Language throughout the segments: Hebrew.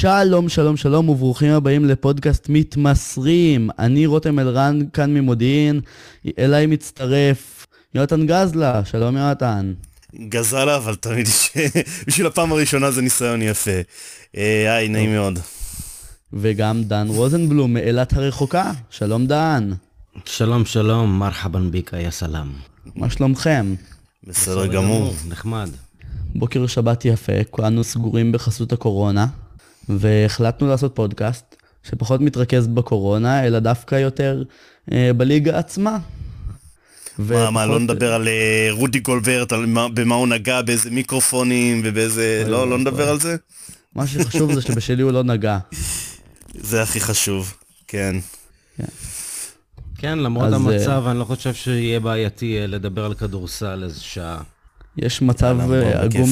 שלום, שלום, שלום, וברוכים הבאים לפודקאסט מתמסרים. אני רותם אלרן, כאן ממודיעין, אליי מצטרף יונתן גזלה. שלום, יונתן. גזלה, אבל תמיד יש... בשביל הפעם הראשונה זה ניסיון יפה. אה, היי, נעים מאוד. וגם דן רוזנבלום מאילת הרחוקה. שלום, דן. שלום, שלום, מרחבן ביקה, יא סלאם. מה שלומכם? בסדר גמור. נחמד. בוקר שבת יפה, כולנו סגורים בחסות הקורונה, והחלטנו לעשות פודקאסט שפחות מתרכז בקורונה, אלא דווקא יותר אה, בליגה עצמה. מה, מה, לא נדבר על אה, רודי גולברט, על מה- במה הוא נגע, באיזה מיקרופונים ובאיזה... לא, לא נדבר. על זה? מה שחשוב זה שבשלי הוא לא נגע. זה הכי חשוב, כן. כן, למרות אז, המצב, אני לא חושב שיהיה בעייתי אה, לדבר על כדורסל איזה שעה. יש מצב אה. עגום,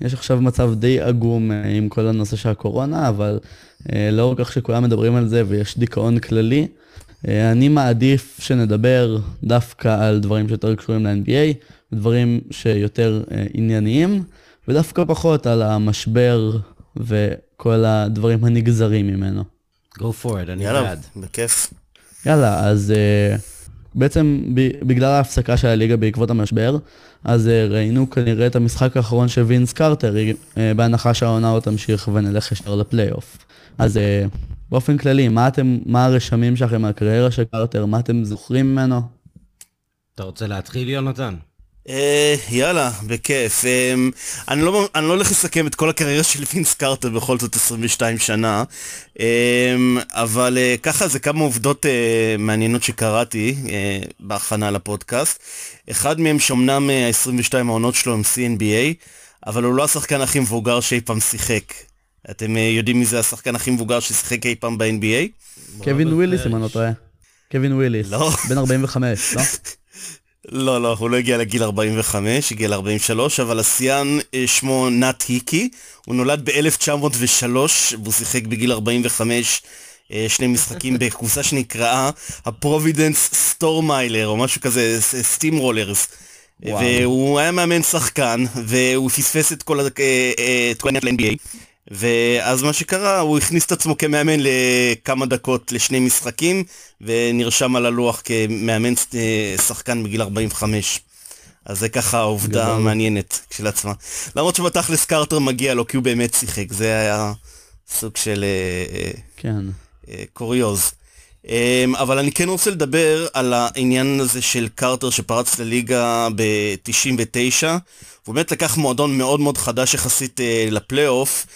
יש עכשיו מצב די עגום אה, עם כל הנושא של הקורונה, אבל אה, לאור כך שכולם מדברים על זה ויש דיכאון כללי, אה, אני מעדיף שנדבר דווקא על דברים שיותר קשורים ל-NBA, דברים שיותר ענייניים, ודווקא פחות על המשבר וכל הדברים הנגזרים ממנו. Go for it, אני יאללה, בעד. בכיף. יאללה, אז uh, בעצם בגלל ההפסקה של הליגה בעקבות המשבר, אז uh, ראינו כנראה את המשחק האחרון של וינס קרטר, uh, בהנחה שהעונה עוד תמשיך ונלך ישר לפלייאוף. אז uh, באופן כללי, מה אתם, מה הרשמים שלכם מהקריירה של קרטר, מה אתם זוכרים ממנו? אתה רוצה להתחיל, יונתן? אה, יאללה, בכיף. אה, אני לא אני לא הולך לסכם את כל הקריירה של וינס קרטר, בכל זאת 22 שנה, אה, אבל אה, ככה זה כמה עובדות אה, מעניינות שקראתי אה, בהכנה לפודקאסט. אחד מהם שאומנם אה, ה-22 העונות שלו הם CNBA, אבל הוא לא השחקן הכי מבוגר שאי פעם שיחק. אתם אה, יודעים מי זה השחקן הכי מבוגר ששיחק אי פעם ב-NBA? קווין וויליס, אם אני לא טועה. קווין וויליס. לא. בן 45, לא? לא, לא, הוא לא הגיע לגיל 45, הגיע ל-43, אבל השיאן אה, שמו נאט היקי, הוא נולד ב-1903, והוא שיחק בגיל 45 אה, שני משחקים בקבוצה שנקראה הפרובידנס סטורמיילר, או משהו כזה, סטים רולרס. והוא היה מאמן שחקן, והוא פספס את כל אה, אה, העניין של ה-NBA. ואז מה שקרה, הוא הכניס את עצמו כמאמן לכמה דקות לשני משחקים, ונרשם על הלוח כמאמן אה, שחקן בגיל 45. אז זה ככה עובדה. מעניינת כשלעצמה. למרות שבתכלס קרטר מגיע לו כי הוא באמת שיחק, זה היה סוג של אה, אה, כן. קוריוז. אמ, אבל אני כן רוצה לדבר על העניין הזה של קרטר שפרץ לליגה ב-99. הוא באמת לקח מועדון מאוד מאוד חדש יחסית אה, לפלייאוף,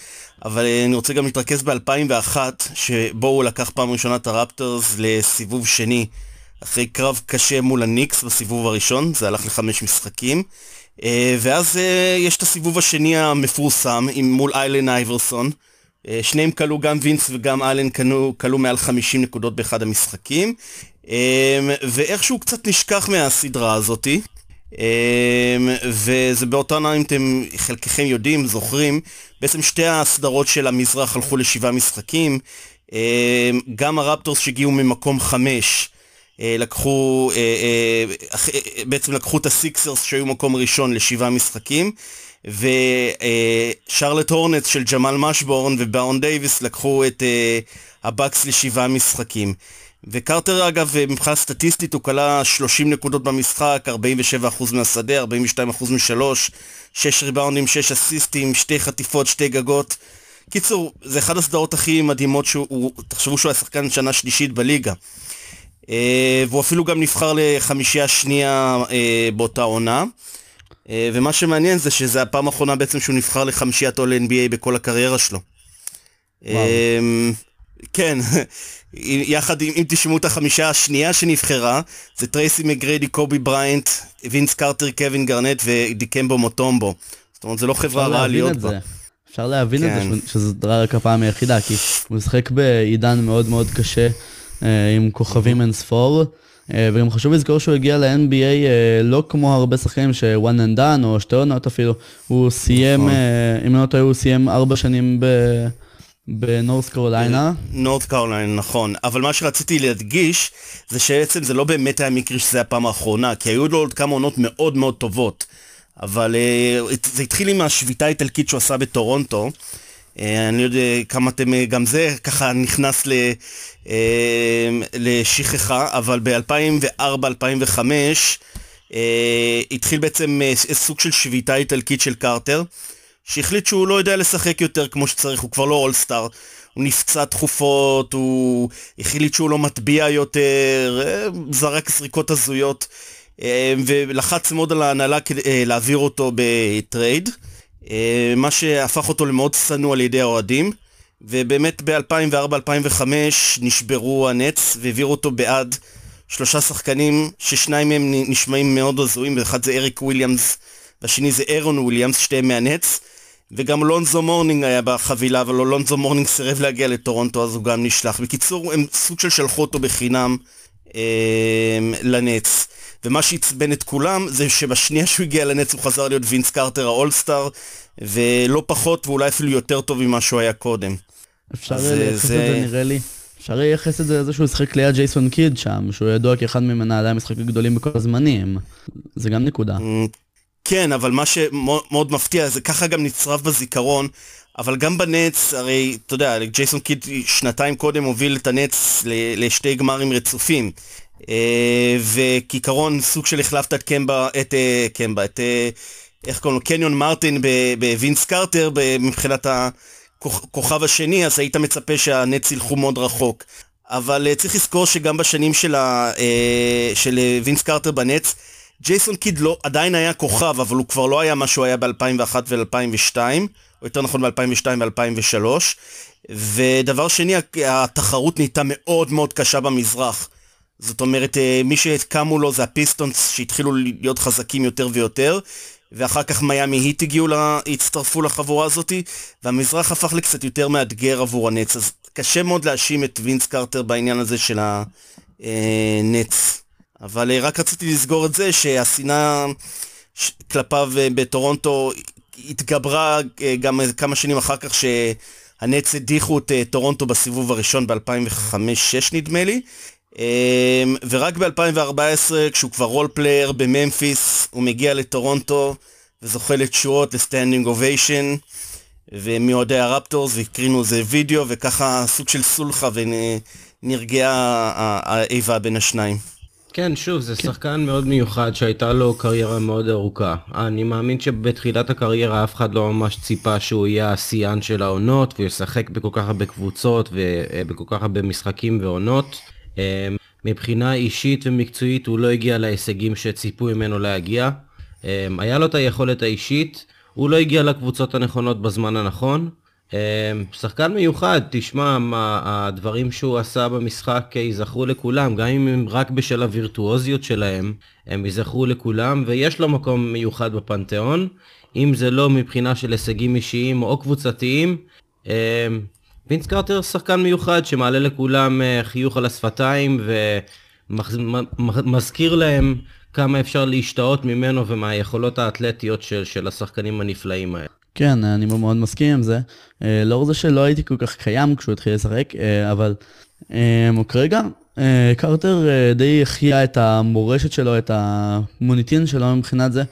אבל אה, אני רוצה גם להתרכז ב-2001, שבו הוא לקח פעם ראשונה את הרפטרס לסיבוב שני, אחרי קרב קשה מול הניקס בסיבוב הראשון, זה הלך לחמש משחקים. אה, ואז יש את הסיבוב השני המפורסם, עם מול איילן אייברסון. אה, שניהם כלו, גם וינס וגם אלן כלו, מעל 50 נקודות באחד המשחקים. אה, ואיכשהו קצת נשכח מהסדרה הזאתי. אה, וזה באותה עונה, אם אתם חלקכם יודעים, זוכרים, בעצם שתי הסדרות של המזרח הלכו לשבעה משחקים. גם הרפטורס שהגיעו ממקום חמש, לקחו, בעצם לקחו את הסיקסרס שהיו מקום ראשון לשבעה משחקים. ושארלוט הורנטס של ג'מאל מאשבורן ובאון דייוויס לקחו את אה, הבאקס לשבעה משחקים. וקרטר אגב, אה, מבחינה סטטיסטית הוא קלע 30 נקודות במשחק, 47% מהשדה, 42% משלוש, 6 ריבאונדים, 6 אסיסטים, 2 חטיפות, 2 גגות. קיצור, זה אחד הסדרות הכי מדהימות שהוא, הוא- תחשבו שהוא היה שחקן שנה שלישית בליגה. אה, והוא אפילו גם נבחר לחמישייה שנייה אה, באותה עונה. אה, ומה שמעניין זה שזה הפעם האחרונה בעצם שהוא נבחר לחמישיית all NBA בכל הקריירה שלו. אמ, כן, יחד עם, אם תשמעו את החמישייה השנייה שנבחרה, זה טרייסי מגריידי, קובי בריינט, וינס קרטר, קווין גארנט ודיקמבה מוטומבו. זאת אומרת, זה לא חברה רעה להיות את בה. אפשר להבין את כן. זה ש- שזו רק הפעם היחידה, כי הוא משחק בעידן מאוד מאוד קשה, אה, עם כוכבים אין ספור, וגם חשוב לזכור שהוא הגיע ל-NBA אה, לא כמו הרבה שחקנים ש-one and done, או שתי עונות אפילו, הוא סיים, נכון. אה, אם לא טועה, הוא סיים ארבע שנים ב- בנורס קרוליינה. נורת קרולין, נכון. אבל מה שרציתי להדגיש, זה שבעצם זה לא באמת היה מקרי שזה הפעם האחרונה, כי היו לו עוד כמה עונות מאוד מאוד טובות. אבל זה התחיל עם השביתה האיטלקית שהוא עשה בטורונטו, אה, אני לא יודע כמה אתם, אה, גם זה ככה נכנס ל, לשכחה, אבל ב-2004-2005 התחיל בעצם סוג של שביתה איטלקית של קרטר, שהחליט שהוא לא יודע לשחק יותר כמו שצריך, הוא כבר לא אולסטאר. הוא נפצע תכופות, הוא החליט שהוא לא מטביע יותר, זרק זריקות הזויות. אה, ולחץ מאוד על ההנהלה כדי אה, להעביר אותו בטרייד, אה, מה שהפך אותו למאוד שנוא על ידי האוהדים, ובאמת ב-2004-2005 נשברו הנטס והעבירו אותו בעד שלושה שחקנים ששניים מהם נשמעים מאוד הזויים, ואחד זה אריק וויליאמס והשני זה ארון וויליאמס, שתיהם מהנטס. וגם אלונזו מורנינג היה בחבילה, אבל אלונזו מורנינג סירב להגיע לטורונטו אז הוא גם נשלח. בקיצור, הם סוג של שלחו אותו בחינם אה, לנץ. ומה שעצבן את כולם זה שבשנייה שהוא הגיע לנץ הוא חזר להיות וינס קרטר האולסטאר, ולא פחות ואולי אפילו יותר טוב ממה שהוא היה קודם. אפשר לייחס את זה נראה לי. אפשר לייחס את זה לזה שהוא שחק ליד ג'ייסון קיד שם, שהוא ידוע כאחד ממנהלי המשחק הגדולים בכל הזמנים. זה גם נקודה. Mm, כן, אבל מה שמאוד מפתיע, זה ככה גם נצרב בזיכרון, אבל גם בנץ, הרי, אתה יודע, ג'ייסון קיד שנתיים קודם הוביל את הנץ לשתי גמרים רצופים. אה, וכעיקרון סוג של החלפת את קמבה, את אה, קמבה, את אה, איך קוראים לו, קניון מרטין בווינס קרטר מבחינת הכוכב השני, אז היית מצפה שהנץ ילכו מאוד רחוק. אבל צריך לזכור שגם בשנים של, ה, של וינס קרטר בנץ, ג'ייסון קיד לא, עדיין היה כוכב, אבל הוא כבר לא היה מה שהוא היה ב-2001 ו-2002, או יותר נכון ב-2002 ו-2003. ודבר שני, התחרות נהייתה מאוד מאוד קשה במזרח. זאת אומרת, אה, מי שקמו לו זה הפיסטונס שהתחילו להיות חזקים יותר ויותר, ואחר כך מיאמי היט הגיעו, לה, הצטרפו לחבורה הזאתי, והמזרח הפך לקצת יותר מאתגר עבור הנץ, אז קשה מאוד להאשים את וינס קרטר בעניין הזה של הנץ. אבל אה, רק רציתי לסגור את זה שהשנאה כלפיו אה, בטורונטו התגברה גם כמה שנים אחר כך שהנטס הדיחו את טורונטו בסיבוב הראשון ב-2005-2006 נדמה לי, ורק ב-2014, כשהוא כבר role player בממפיס, הוא מגיע לטורונטו וזוכה לתשואות ל standing ovation, ומאוהדי הרפטורס, והקרינו איזה וידאו, וככה סוג של סולחה ונרגעה האיבה בין השניים. כן, שוב, זה שחקן מאוד מיוחד שהייתה לו קריירה מאוד ארוכה. אני מאמין שבתחילת הקריירה אף אחד לא ממש ציפה שהוא יהיה השיאן של העונות, והוא ישחק בכל כך הרבה קבוצות ובכל כך הרבה משחקים ועונות. אמ, מבחינה אישית ומקצועית הוא לא הגיע להישגים שציפו ממנו להגיע. אמ, היה לו את היכולת האישית, הוא לא הגיע לקבוצות הנכונות בזמן הנכון. אמ, שחקן מיוחד, תשמע, מה, הדברים שהוא עשה במשחק ייזכרו לכולם, גם אם הם רק בשל הווירטואוזיות שלהם, הם ייזכרו לכולם, ויש לו מקום מיוחד בפנתיאון, אם זה לא מבחינה של הישגים אישיים או קבוצתיים. וינס קרטר שחקן מיוחד שמעלה לכולם אה, חיוך על השפתיים ומזכיר להם כמה אפשר להשתאות ממנו ומהיכולות האתלטיות של, של השחקנים הנפלאים האלה. כן, אני מאוד מסכים עם זה. אה, לאור זה שלא הייתי כל כך קיים כשהוא התחיל לשחק, אה, אבל כרגע קרטר די החיה את המורשת שלו, את המוניטין שלו מבחינת זה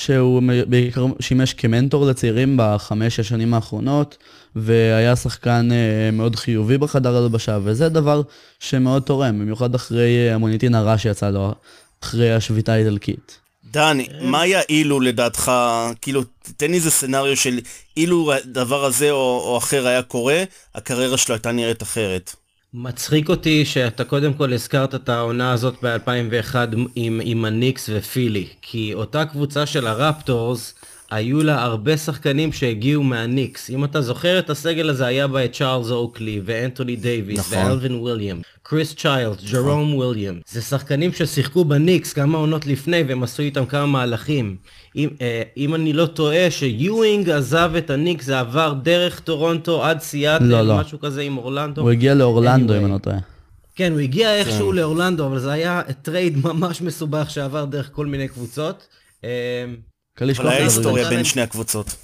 שהוא בעיקר שימש כמנטור לצעירים בחמש השנים האחרונות, והיה שחקן אה, מאוד חיובי בחדר הלבשה, וזה דבר שמאוד תורם, במיוחד אחרי המוניטין הרע שיצא לו אחרי השביתה האיטלקית. דני, מה היה אילו לדעתך, כאילו, תן לי איזה סצנריו של אילו הדבר הזה או, או אחר היה קורה, הקריירה שלו הייתה נראית אחרת. מצחיק אותי שאתה קודם כל הזכרת את העונה הזאת ב-2001 עם, עם הניקס ופילי, כי אותה קבוצה של הרפטורס, היו לה הרבה שחקנים שהגיעו מהניקס. אם אתה זוכר את הסגל הזה, היה בה את צ'ארלס אוקלי, ואנטוני דייוויס, נכון. ואלווין וויליאמס, קריס צ'יילס, ג'רום וויליאמס. זה שחקנים ששיחקו בניקס כמה עונות לפני, והם עשו איתם כמה מהלכים. אם, אה, אם אני לא טועה, שיואינג עזב את הניקס, זה עבר דרך טורונטו עד סיאטל, לא, לא. משהו כזה עם אורלנדו. הוא הגיע לאורלנדו, anyway. אם אני לא טועה. כן, הוא הגיע איכשהו כן. לאורלנדו, אבל זה היה טרייד ממש מסובך שעבר דרך כל מיני קבוצות. אה, אבל היה היסטוריה בין שני הקבוצות.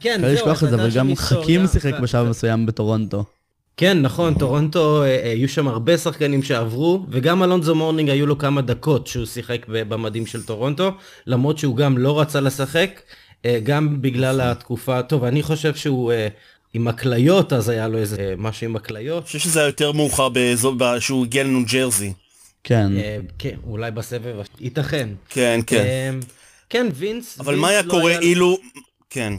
כן, זהו, קל לשכוח את זה, אבל גם חכים שיחק בשלב מסוים בטורונטו. כן, נכון, טורונטו, אה, אה, היו שם הרבה שחקנים שעברו, וגם אלונזו מורנינג היו לו כמה דקות שהוא שיחק במדים של טורונטו, למרות שהוא גם לא רצה לשחק, אה, גם בגלל התקופה, טוב, אני חושב שהוא עם הכליות, אז היה לו איזה אה, משהו עם הכליות. אני חושב שזה היה יותר מאוחר באזור, שהוא הגיע לניו ג'רזי. כן. אה, כן, אולי בסבב, ייתכן. כן, כן. כן, וינס, אבל וינס מה היה לא קורה אילו... כן.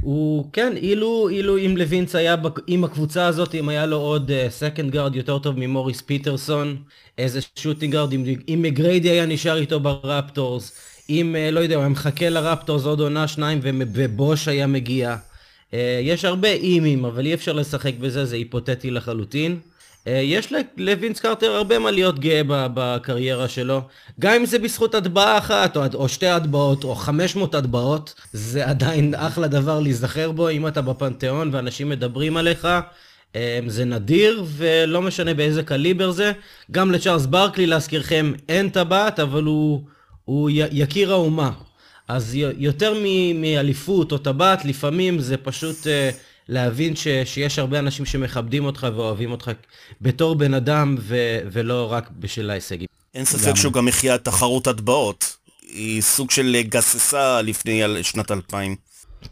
הוא, כן, אילו, אילו אם לווינס היה בק- עם הקבוצה הזאת, אם היה לו עוד second guard יותר טוב ממוריס פיטרסון, איזה shooting guard, אם, אם מגריידי היה נשאר איתו ברפטורס, אם, אה, לא יודע, הוא היה מחכה לרפטורס עוד עונה שניים ו- ובוש היה מגיע. אה, יש הרבה אימים, אבל אי אפשר לשחק בזה, זה היפותטי לחלוטין. אה, יש לווינס קרטר הרבה מה להיות גאה בקריירה שלו. גם אם זה בזכות הטבעה אחת, או, או שתי הטבעות, או 500 הטבעות, זה עדיין אחלה דבר להיזכר בו, אם אתה בפנתיאון ואנשים מדברים עליך. אה, זה נדיר, ולא משנה באיזה קליבר זה. גם לצ'ארלס ברקלי, להזכירכם, אין טבעת, אבל הוא, הוא יקיר האומה. אז יותר מאליפות או טבעת, לפעמים זה פשוט uh, להבין ש- שיש הרבה אנשים שמכבדים אותך ואוהבים אותך בתור בן אדם ו- ולא רק בשביל ההישגים. אין ספק שהוא גם החיה תחרות הטבעות. היא סוג של גססה לפני שנת 2000.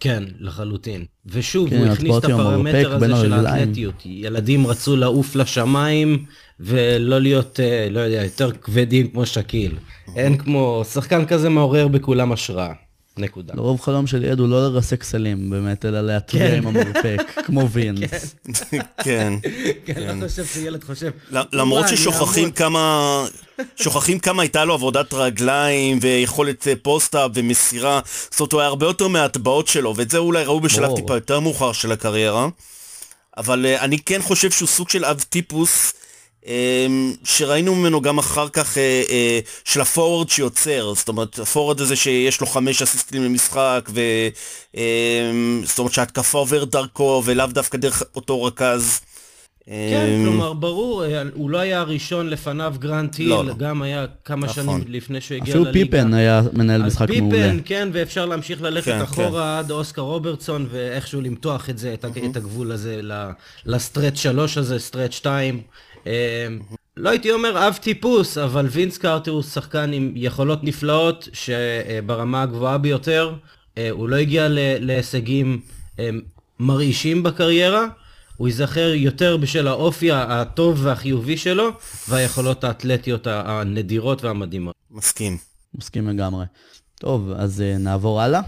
כן, לחלוטין. ושוב, כן, הוא הכניס את הפרמטר הזה של. האתלטיות. ילדים רצו לעוף לשמיים ולא להיות, אה, לא יודע, יותר כבדים כמו שקיל. אין כמו, שחקן כזה מעורר בכולם השראה. נקודה. לרוב חלום של ילד הוא לא לרסק סלים באמת, אלא להטביע כן. עם המרפק, כמו וינס. כן. כן, לא חושב שילד חושב. למרות "וואי, אני ששוכחים אעמוד". כמה... שוכחים כמה הייתה לו עבודת רגליים ויכולת אה, פוסט-אפ ומסירה. זאת אומרת, הוא היה הרבה יותר מהטבעות שלו, ואת זה אולי ראו בשלב. טיפה יותר מאוחר של הקריירה. אבל אה, אני כן חושב שהוא סוג של אב טיפוס, שראינו ממנו גם אחר כך אה, אה, של הפורוורד שיוצר, זאת אומרת, הפורוורד הזה שיש לו חמש אסיסטים למשחק, ו... אה, זאת אומרת שההתקפה עוברת דרכו, ולאו דווקא דרך אותו רכז. כן, אה, כלומר, ברור, אה, הוא לא היה הראשון לפניו גרנט היל, לא, לא. גם היה כמה נכון. שנים לפני שהוא הגיע אפילו לליגה. פיפן היה מנהל משחק פיפן, מעולה. כן, ואפשר להמשיך ללכת כן, אחורה עד אוסקר רוברטסון, ואיכשהו למתוח את זה, את, ה- את הגבול הזה ל- ל stretch 3 הזה, stretch 2. לא הייתי אומר אב טיפוס, אבל וינס קארטר הוא שחקן עם יכולות נפלאות, שברמה הגבוהה ביותר, אה, הוא לא הגיע להישגים אה, מרעישים בקריירה, הוא ייזכר יותר בשל האופי הטוב והחיובי שלו, והיכולות האתלטיות הנדירות והמדהימות. מסכים. מסכים לגמרי. טוב, אז אה, נעבור הלאה.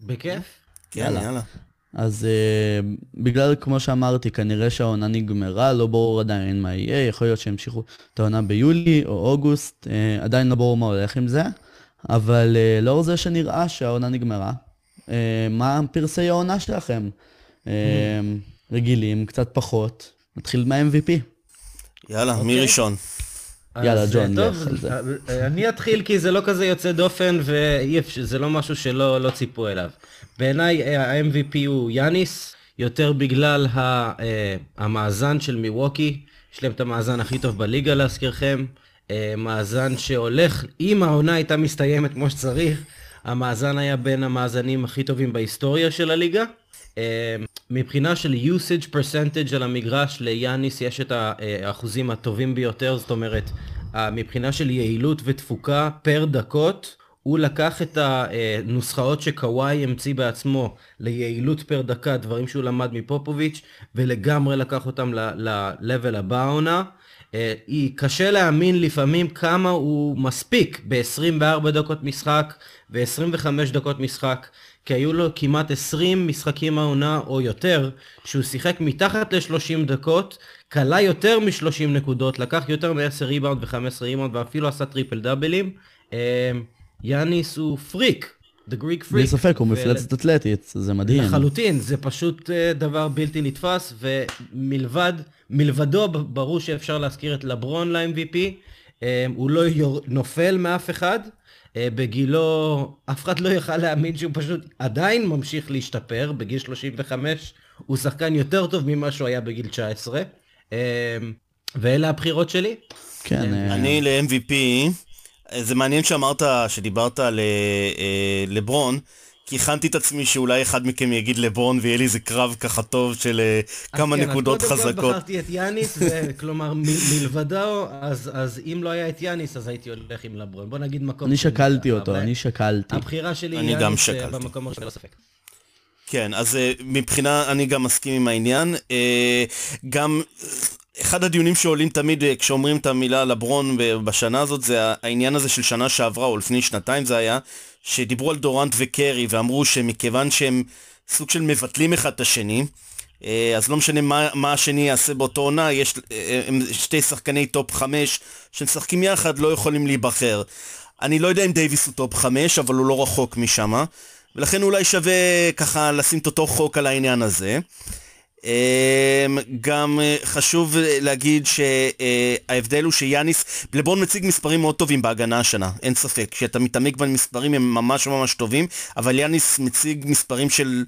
בכיף. כן, יאללה. יאללה. אז uh, בגלל, כמו שאמרתי, כנראה שהעונה נגמרה, לא ברור עדיין מה יהיה, יכול להיות שימשיכו את העונה ביולי או אוגוסט, uh, עדיין לא ברור מה הולך עם זה, אבל uh, לאור זה שנראה שהעונה נגמרה, uh, מה פרסי העונה שלכם? Uh, רגילים, קצת פחות, נתחיל מה-MVP. יאללה, מי אוקיי. ראשון? יאללה, אז, ג'ון, לך על זה. אני אתחיל כי זה לא כזה יוצא דופן וזה לא משהו שלא לא ציפו אליו. בעיניי אה, ה-MVP הוא יאניס, יותר בגלל ה- אה, המאזן של מיווקי, יש להם את המאזן הכי טוב בליגה להזכירכם, אה, מאזן שהולך, אם העונה הייתה מסתיימת כמו שצריך, המאזן היה בין המאזנים הכי טובים בהיסטוריה של הליגה. מבחינה של usage percentage על המגרש, ליאניס יש את האחוזים הטובים ביותר, זאת אומרת, מבחינה של יעילות ותפוקה פר דקות, הוא לקח את הנוסחאות שקוואי המציא בעצמו ליעילות פר דקה, דברים שהוא למד מפופוביץ', ולגמרי לקח אותם ל-level הבא העונה. אה, קשה להאמין לפעמים כמה הוא מספיק ב-24 דקות משחק ו-25 דקות משחק, כי היו לו כמעט 20 משחקים העונה או יותר, שהוא שיחק מתחת ל-30 דקות, קלע יותר מ-30 נקודות, לקח יותר מ-10 ריבאונד ו-15 ריבאונד ואפילו עשה טריפל דאבלים. יאניס הוא פריק, The Greek freak. בלי ספק, הוא ול- מפלצת אתלטית, זה מדהים. לחלוטין, זה פשוט אה, דבר בלתי נתפס, ומלבד, מלבדו ברור שאפשר להזכיר את לברון ל-MVP, אה, הוא לא יור, נופל מאף אחד, אה, בגילו אף אחד לא יכל להאמין שהוא פשוט עדיין ממשיך להשתפר, בגיל 35 הוא שחקן יותר טוב ממה שהוא היה בגיל 19, אה, ואלה הבחירות שלי. כן, אני ל-MVP, זה מעניין שאמרת, שדיברת על אה, אה, לברון, כי הכנתי את עצמי שאולי אחד מכם יגיד לברון ויהיה לי איזה קרב ככה טוב של אה, כמה אז כן, נקודות אז קודם כל חזקות. בחרתי את יאניס, ו- כלומר מ- מלבדו, אז, אז אם לא היה את יאניס, אז הייתי הולך עם לברון. בוא נגיד מקום... אני שקלתי אותו, אני שקלתי. הבחירה שלי אני היא גם יאניס. במקום הראשון, ללא ספק. כן, אז מבחינה, אני גם מסכים עם העניין. גם אחד הדיונים שעולים תמיד כשאומרים את המילה לברון בשנה הזאת זה העניין הזה של שנה שעברה, או לפני שנתיים זה היה, שדיברו על דורנט וקרי ואמרו שמכיוון שהם סוג של מבטלים אחד את השני, אז לא משנה מה, מה השני יעשה באותו עונה, יש הם שתי שחקני טופ חמש שמשחקים יחד, לא יכולים להיבחר. אני לא יודע אם דייוויס הוא טופ חמש, אבל הוא לא רחוק משם. ולכן אולי שווה ככה לשים את אותו חוק על העניין הזה. אמ, גם אה, חשוב להגיד שההבדל הוא שיאניס, לברון מציג מספרים מאוד טובים בהגנה השנה, אין ספק. כשאתה מתעמק במספרים הם ממש ממש טובים, אבל יאניס מציג מספרים של,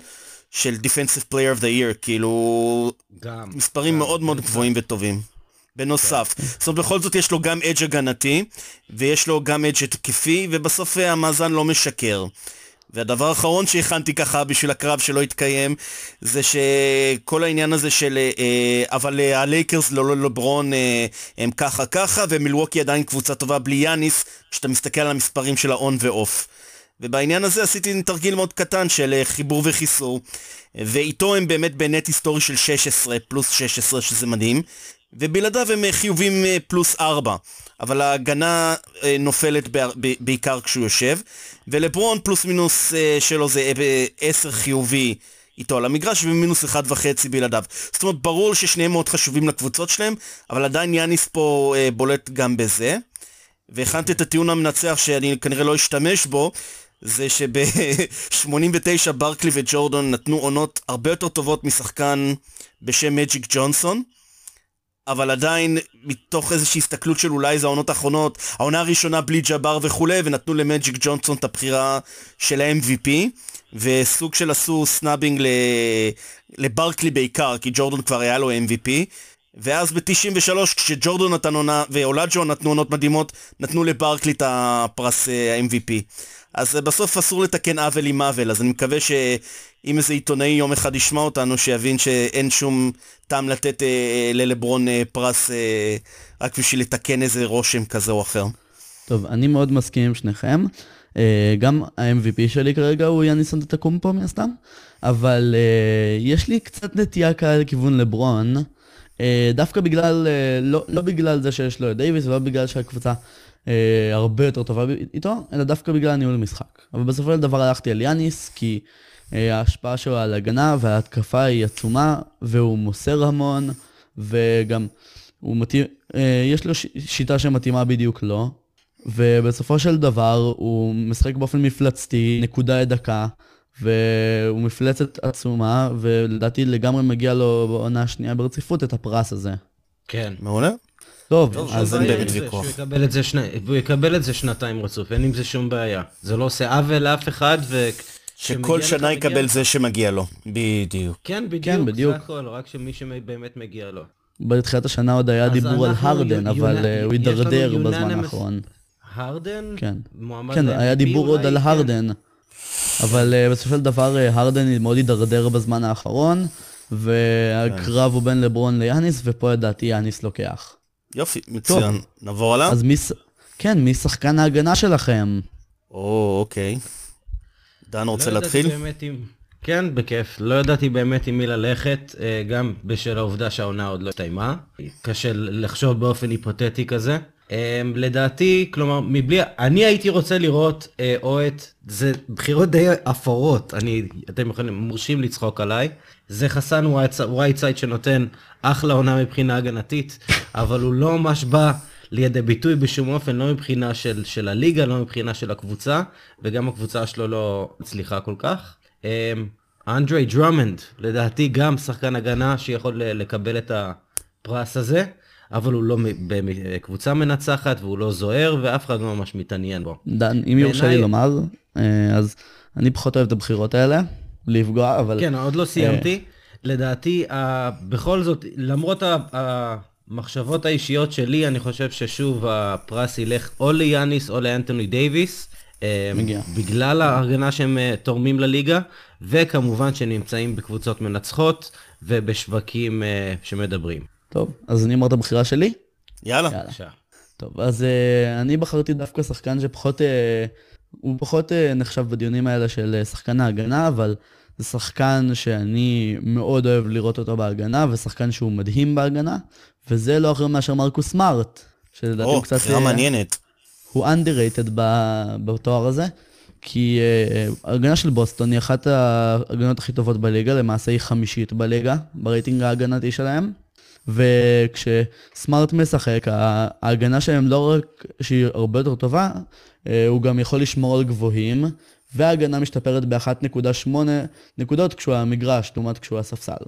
של Defensive Player of the Year, כאילו... גם. מספרים גם, מאוד מאוד גבוהים וטובים. בנוסף. כן. זאת אומרת, בכל זאת יש לו גם אדג' הגנתי, ויש לו גם אדג' התקפי, ובסוף המאזן לא משקר. והדבר האחרון שהכנתי ככה בשביל הקרב שלא התקיים, זה שכל העניין הזה של אה, אבל אה, הלייקרס לא לברון אה, הם ככה ככה, ומילווקי עדיין קבוצה טובה בלי יאניס, כשאתה מסתכל על המספרים של האון ואוף. ובעניין הזה עשיתי תרגיל מאוד קטן של אה, חיבור וחיסור, ואיתו הם באמת בנט היסטורי של 16 פלוס 16 שזה מדהים, ובלעדיו הם אה, חיובים אה, פלוס 4. אבל ההגנה אה, נופלת בעיקר כשהוא יושב, ולברון פלוס מינוס שלו זה 10 אה, חיובי איתו על המגרש ומינוס 1.5 בלעדיו. זאת אומרת, ברור ששניהם מאוד חשובים לקבוצות שלהם, אבל עדיין יאניס פה בולט גם בזה. והכנתי את הטיעון המנצח שאני כנראה לא אשתמש בו, זה שב-89 ברקלי וג'ורדון נתנו עונות הרבה יותר טובות משחקן בשם מג'יק ג'ונסון. אבל עדיין מתוך איזושהי הסתכלות של אולי זה העונות האחרונות, העונה הראשונה בלי ג'אבר וכולי, ונתנו למג'יק ג'ונסון את הבחירה של ה-MVP, וסוג של עשו snubbing ל... לברקלי בעיקר, כי ג'ורדון כבר היה לו MVP, ואז ב-93 כשג'ורדון נתן עונה ואולג'ואן נתנו עונות מדהימות, נתנו לברקלי את הפרס ה-MVP. אה, אז אה, בסוף אסור לתקן עוול עם עוול, אז אני מקווה שאם איזה עיתונאי יום אחד ישמע אותנו, שיבין שאין שום טעם לתת אה, ללברון אה, פרס אה, רק בשביל לתקן איזה רושם כזה או אחר. טוב, אני מאוד מסכים עם שניכם. אה, גם ה-MVP שלי כרגע הוא יאניס אנטטקומפו מן הסתם, אבל אה, יש לי קצת נטייה כאלה לכיוון לברון. אה, דווקא בגלל, אה, לא, לא בגלל זה שיש לו את דייוויס, ולא בגלל שהקבוצה אה, הרבה יותר טובה איתו, אלא דווקא בגלל הניהול המשחק. אבל בסופו של דבר הלכתי על יאניס, כי אה, ההשפעה שלו על הגנה וההתקפה היא עצומה, והוא מוסר המון, וגם הוא מתאים, אה, יש לו שיטה שמתאימה בדיוק לו, ובסופו של דבר הוא משחק באופן מפלצתי, נקודה דקה, והוא מפלצת עצומה, ולדעתי לגמרי מגיע לו בעונה השנייה ברציפות את הפרס הזה. כן. מעולה. טוב, טוב אז אין באמת ויכוח. הוא יקבל את זה שנתיים רצוף, אין עם זה שום בעיה. זה לא עושה עוול לאף אחד, ו... שכל שנה יקבל זה שמגיע לו, בדיוק. כן, בדיוק, כן, בדיוק. זה הכל, רק שמי שבאמת מגיע לו. בתחילת השנה עוד היה דיבור על הרדן, אבל אה, הוא הידרדר בזמן האחרון. הרדן? כן. כן, היה דיבור עוד על הרדן. אבל uh, בסופו של דבר uh, הרדן מאוד הידרדר בזמן האחרון, והקרב הוא בין לברון ליאניס, ופה לדעתי יאניס לוקח. יופי, מצוין. נעבור? אז מי... כן, מי שחקן ההגנה שלכם? או, אוקיי. דן רוצה לא להתחיל? עם... כן, בכיף. לא ידעתי באמת עם מי ללכת, אה, גם בשל העובדה שהעונה עוד לא הסתיימה. קשה לחשוב באופן היפותטי כזה. אמ, לדעתי, כלומר, מבלי, אני הייתי רוצה לראות אה, או את, זה בחירות די אפורות, אני, אתם יכולים, מורשים לצחוק עליי, זה חסן וייטסייד שנותן אחלה עונה מבחינה הגנתית, אבל הוא לא ממש בא לידי ביטוי בשום אופן, לא מבחינה של, של הליגה, לא מבחינה של הקבוצה, וגם הקבוצה שלו לא מצליחה כל כך. Um, אנדרי דרומנד, לדעתי גם שחקן הגנה שיכול לקבל את הפרס הזה. אבל הוא לא בקבוצה מנצחת והוא לא זוהר ואף אחד לא ממש מתעניין בו. דן, אם יורשה לי לומר, אה, אז אני פחות אוהב את הבחירות האלה, לפגוע, אבל... כן, עוד לא סיימתי. לדעתי, בכל זאת, למרות המחשבות האישיות שלי, אני חושב ששוב הפרס ילך או ליאניס או לאנטוני דייוויס. אה, מגיע. בגלל ההגנה שהם אה, תורמים לליגה, וכמובן שנמצאים בקבוצות מנצחות ובשווקים שמדברים. טוב, אז אני אומר את הבחירה שלי? יאללה. יאללה. טוב, אז uh, אני בחרתי דווקא שחקן שפחות, uh, הוא פחות אה, נחשב בדיונים האלה של אה, שחקן ההגנה, אבל זה שחקן שאני מאוד אוהב לראות אותו בהגנה, ושחקן שהוא מדהים בהגנה, וזה לא אחר מאשר מרקוס סמארט, שלדעתי הוא קצת... או, בחירה מעניינת. הוא underrated בתואר הזה, כי ההגנה של בוסטון היא אחת ההגנות הכי טובות בליגה, למעשה היא חמישית בליגה, ברייטינג ההגנתי שלהם. וכשסמארט משחק, ההגנה שלהם לא רק שהיא הרבה יותר טובה, אה, הוא גם יכול לשמור על גבוהים, וההגנה משתפרת ב-1.8 נקודות כשהוא המגרש, לעומת כשהוא הספסל.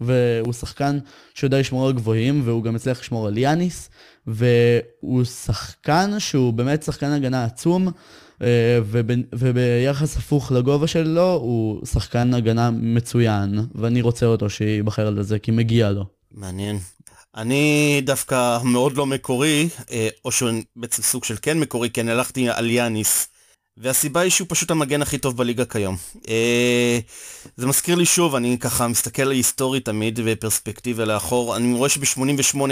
והוא שחקן שיודע לשמור על גבוהים, והוא גם הצליח לשמור על יאניס, והוא שחקן שהוא באמת שחקן הגנה עצום, אה, וביחס הפוך לגובה שלו, הוא שחקן הגנה מצוין, ואני רוצה אותו שייבחר על זה, כי מגיע לו. מעניין. אני דווקא מאוד לא מקורי, אה, או שהוא בעצם סוג של כן מקורי, כי אני הלכתי על יאניס. והסיבה היא שהוא פשוט המגן הכי טוב בליגה כיום. אה, זה מזכיר לי שוב, אני ככה מסתכל היסטורי תמיד בפרספקטיבה לאחור. אני רואה שב-88 זה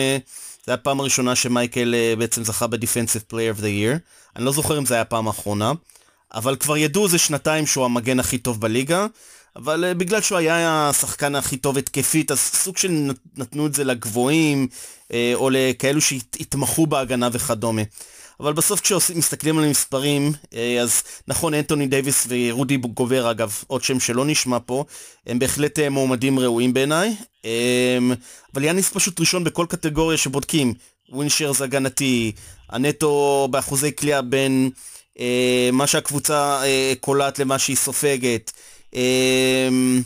היה הפעם הראשונה שמייקל אה, בעצם זכה ב-Defensive Player of the Year. אני לא זוכר אם זה היה הפעם האחרונה, אבל כבר ידעו זה שנתיים שהוא המגן הכי טוב בליגה. אבל uh, בגלל שהוא היה השחקן הכי טוב התקפית, אז סוג של נתנו את זה לגבוהים, או לכאלו שהתמחו בהגנה וכדומה. אבל בסוף כשמסתכלים על המספרים, uh, אז נכון, אנטוני דייוויס ורודי גובר, אגב, עוד שם שלא נשמע פה, הם בהחלט uh, מועמדים ראויים בעיניי. Um, אבל יאניס פשוט ראשון בכל קטגוריה שבודקים. ווינשרס הגנתי, הנטו באחוזי קליעה בין uh, מה שהקבוצה קולט למה שהיא סופגת. אמ,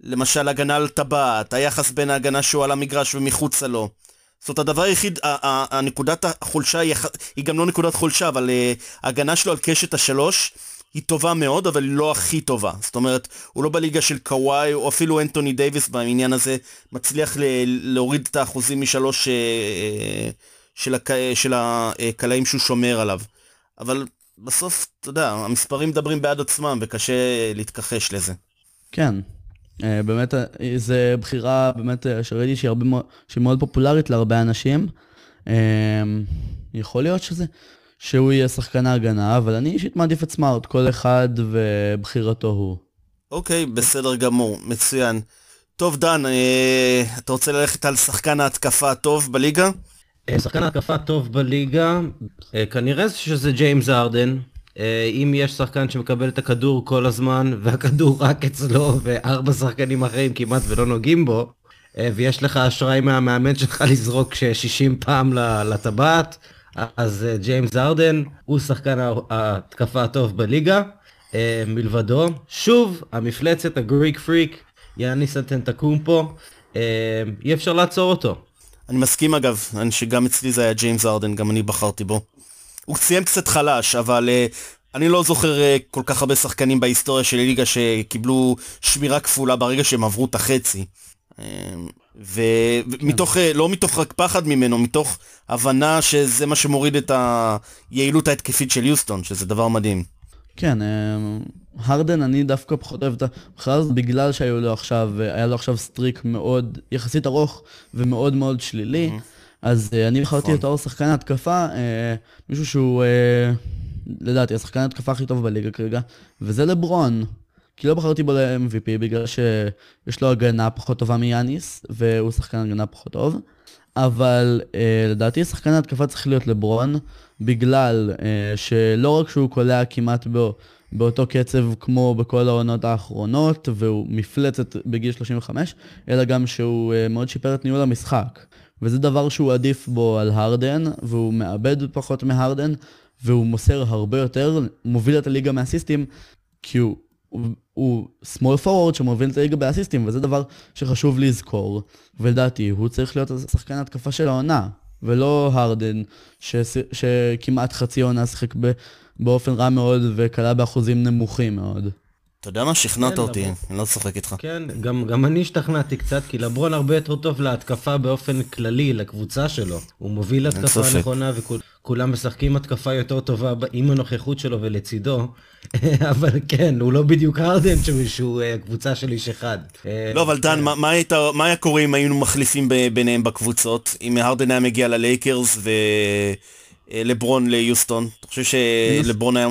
למשל הגנה על טבעת, היחס בין ההגנה שהוא על המגרש ומחוצה לו. זאת הדבר היחיד, הנקודת החולשה היא, היא גם לא נקודת חולשה, אבל uh, ההגנה שלו על קשת השלוש היא טובה מאוד, אבל היא לא הכי טובה. זאת אומרת, הוא לא בליגה של קוואי, או אפילו אנטוני דייוויס בעניין הזה, מצליח להוריד את האחוזים משלוש uh, של, הק- של הקלעים שהוא שומר עליו. אבל בסוף, אתה יודע, המספרים מדברים בעד עצמם וקשה להתכחש לזה. כן, אה, באמת, אה, זו בחירה באמת אה, שראיתי שהיא, הרבה, שהיא מאוד פופולרית להרבה אנשים. יכול להיות שזה, שהוא יהיה שחקן ההגנה, אבל אני אישית מעדיף את סמארט, כל אחד ובחירתו הוא. אוקיי, בסדר גמור, מצוין. טוב, דן, אתה רוצה ללכת על שחקן ההתקפה הטוב בליגה? אה, שחקן התקפה טוב בליגה, אה, כנראה שזה ג'יימס ארדן. אה, אם יש שחקן שמקבל את הכדור כל הזמן, והכדור רק אצלו, וארבע שחקנים אחרים כמעט ולא נוגעים בו, ויש לך אשראי מהמאמן שלך לזרוק 60 פעם לטבעת, אז ג'יימס ארדן הוא שחקן ההתקפה הטוב בליגה. מלבדו, שוב, המפלצת, הגריק פריק, יאניס אנטנטקומפו, אי אפשר לעצור אותו. אני מסכים אגב, שגם אצלי זה היה ג'יימס ארדן, גם אני בחרתי בו. הוא סיים קצת חלש, אבל uh, אני לא זוכר uh, כל כך הרבה שחקנים בהיסטוריה של הליגה שקיבלו שמירה כפולה ברגע שהם עברו את החצי. Uh, ומתוך, כן. לא מתוך רק פחד ממנו, מתוך הבנה שזה מה שמוריד את היעילות ההתקפית של יוסטון, שזה דבר מדהים. כן, הרדן אני דווקא פחות אוהב את הזאת בגלל שהיו לו עכשיו, היה לו עכשיו סטריק מאוד יחסית ארוך ומאוד מאוד שלילי. Mm-hmm. אז uh, אני בחרתי נכון. אותו שחקן התקפה, uh, מישהו שהוא uh, לדעתי השחקן התקפה הכי טוב בליגה כרגע, וזה לברון. כי לא בחרתי בו ל-MVP בגלל שיש לו הגנה פחות טובה מיאניס, והוא שחקן הגנה פחות טוב. אבל uh, לדעתי שחקן ההתקפה צריך להיות לברון, בגלל uh, שלא רק שהוא קולע כמעט בו, באותו קצב כמו בכל העונות האחרונות, והוא מפלצת בגיל 35, אלא גם שהוא uh, מאוד שיפר את ניהול המשחק. וזה דבר שהוא עדיף בו על הרדן, והוא מאבד פחות מהרדן, והוא מוסר הרבה יותר, מוביל את הליגה מאסיסטים, כי הוא הוא, small forward שמוביל את הליגה באסיסטים, וזה דבר שחשוב לזכור, ולדעתי הוא צריך להיות השחקן התקפה של העונה, ולא הרדן, ש, שכמעט חצי עונה שיחק באופן רע מאוד וקלה באחוזים נמוכים מאוד. אתה יודע מה? שכנעת כן, אותי, לבור... אני לא צוחק איתך. כן, גם, גם אני השתכנעתי קצת, כי לברון הרבה יותר טוב להתקפה באופן כללי, לקבוצה שלו. הוא מוביל התקפה נכונה וכולם משחקים התקפה יותר טובה עם הנוכחות שלו ולצידו, אבל כן, הוא לא בדיוק הרדן שהוא אה, קבוצה של איש אחד. אה, לא, אבל דן, מה, מה, היית, מה היה קורה אם היינו מחליפים ביניהם בקבוצות? אם הרדן היה מגיע ללייקרס ולברון ליוסטון? אתה חושב שלברון היה...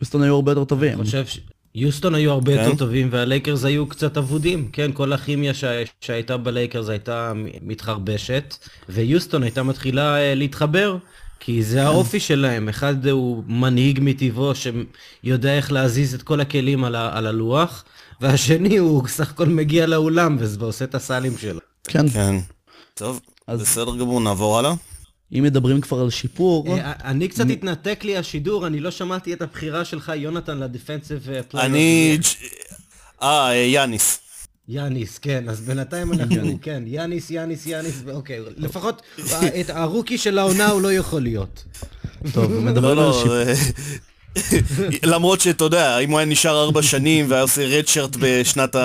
יוסטון היו הרבה יותר טובים. אני חושב ש... יוסטון היו הרבה יותר כן. טובים והלייקרס היו קצת אבודים, כן, כל הכימיה שה- שהייתה בלייקרס הייתה מתחרבשת, ויוסטון הייתה מתחילה אה, להתחבר, כי זה האופי שלהם, אחד הוא מנהיג מטבעו שיודע איך להזיז את כל הכלים על, ה- על הלוח, והשני הוא סך הכל מגיע לאולם ועושה את הסלים שלו. כן. כן. טוב, אז- בסדר גמור, נעבור הלאה. אם מדברים כבר על שיפור, אה, אני קצת התנתק לי השידור, אני לא שמעתי את הבחירה שלך, יונתן, ל defensive player. אני... אה, אה, יאניס. יאניס, כן, אז בינתיים אנחנו, כן, יאניס, יאניס, יאניס, אוקיי, לפחות את הרוקי של העונה הוא לא יכול להיות. טוב, לא, מדברים על לא, שיפור. אה, למרות שאתה יודע, אם הוא היה נשאר ארבע שנים והיה עושה רדשרט בשנת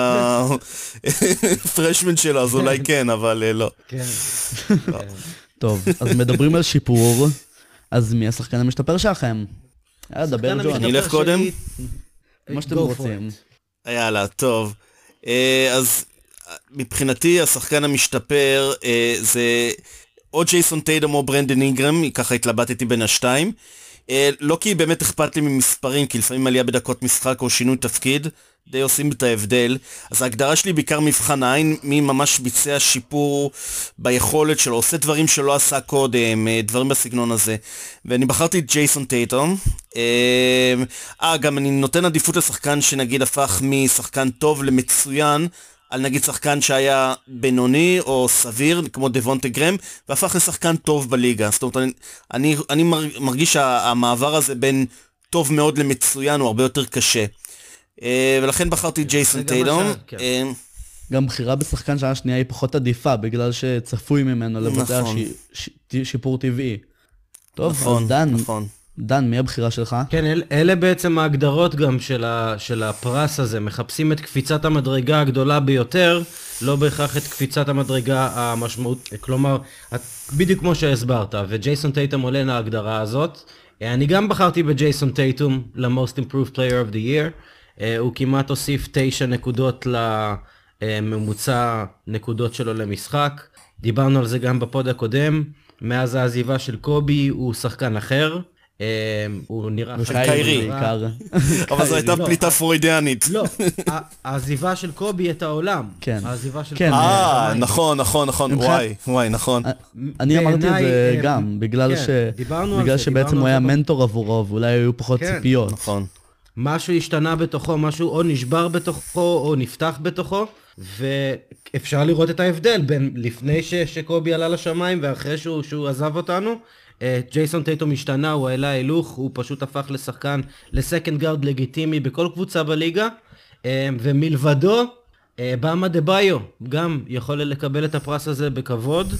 הפרשמן שלו, אז אולי כן, אבל אה, לא. כן. טוב, אז מדברים על שיפור, אז מי השחקן המשתפר שלכם? יאללה, דבר ג'ון, אני אלך קודם? מה שאתם רוצים. יאללה, טוב. אה, אז מבחינתי השחקן המשתפר אה, זה או ג'ייסון טיידם או ברנדן אינגרם, ככה התלבטתי בין השתיים. אה, לא כי באמת אכפת לי ממספרים, כי לפעמים עלייה בדקות משחק או שינוי תפקיד, די עושים את ההבדל. אז ההגדרה שלי בעיקר מבחן העין, מי ממש ביצע שיפור ביכולת שלו, עושה דברים שלא עשה קודם, אה, דברים בסגנון הזה. ואני בחרתי את ג'ייסון טייטום. אה, אה, גם אני נותן עדיפות לשחקן שנגיד הפך משחקן טוב למצוין. על נגיד שחקן שהיה בינוני או סביר, כמו דבונטה גרם, והפך לשחקן טוב בליגה. זאת אומרת, אני, אני, אני מר- מרגיש שהמעבר הזה בין טוב מאוד למצוין הוא הרבה יותר קשה. אה, ולכן בחרתי ג'ייסון גם טיידום. מה ש- כן. אה, גם בחירה בשחקן שנה שנייה היא פחות עדיפה, בגלל שצפוי ממנו לבצע נכון. ש- ש- שיפור טבעי. טוב, נכון, אז דן, נכון. דן, מי הבחירה שלך? כן, אל, אלה בעצם ההגדרות גם של, ה, של הפרס הזה, מחפשים את קפיצת המדרגה הגדולה ביותר, לא בהכרח את קפיצת המדרגה המשמעות, כלומר, את, בדיוק כמו שהסברת, וג'ייסון טייטום עולה להגדרה הזאת. אה, אני גם בחרתי בג'ייסון טייטום ל-most improved player of the year, הוא כמעט הוסיף תשע נקודות לממוצע נקודות שלו למשחק, דיברנו על זה גם בפוד הקודם, מאז העזיבה של קובי הוא שחקן אחר. אה, הוא נראה... קיירי. בעיקר. אבל זו הייתה לא. פליטה פרוידיאנית. לא, העזיבה של קובי את העולם. כן. העזיבה של כן, קובי אה. נכון, נכון, נכון, וואי, וואי, נכון. אני אמרתי את זה אה, גם, בגלל כן, שבעצם הוא היה מנטור עבורו, ואולי היו פחות כן. ציפיות. נכון. משהו השתנה בתוכו, משהו או נשבר בתוכו או נפתח בתוכו, ואפשר לראות את ההבדל בין לפני ש, שקובי עלה לשמיים ואחרי שהוא, שהוא עזב אותנו. אה, ג'ייסון טייטום השתנה, הוא העלה הילוך, הוא פשוט הפך לשחקן, לסקנד גארד לגיטימי בכל קבוצה בליגה, אה, ומלבדו, אה, באמה דה ביו, גם יכול לקבל את הפרס הזה בכבוד.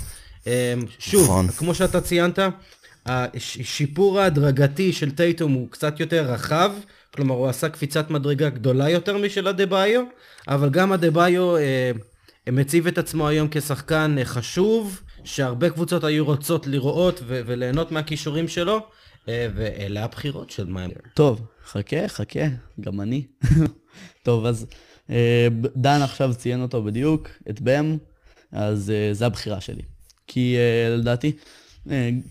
שוב, נכון. כמו שאתה ציינת, השיפור ההדרגתי של טייטום הוא קצת יותר רחב, כלומר הוא עשה קפיצת מדרגה גדולה יותר משל הדה-ביו, אבל גם הדה-ביו אה, מציב את עצמו היום כשחקן אה, חשוב, שהרבה קבוצות היו רוצות לראות ו- וליהנות מהכישורים שלו, אה, ואלה הבחירות של מיינר. טוב, חכה, חכה, גם אני. טוב, אז אה, דן עכשיו ציין אותו בדיוק, את בם, אז אה, זה הבחירה שלי. כי אה, לדעתי, אה,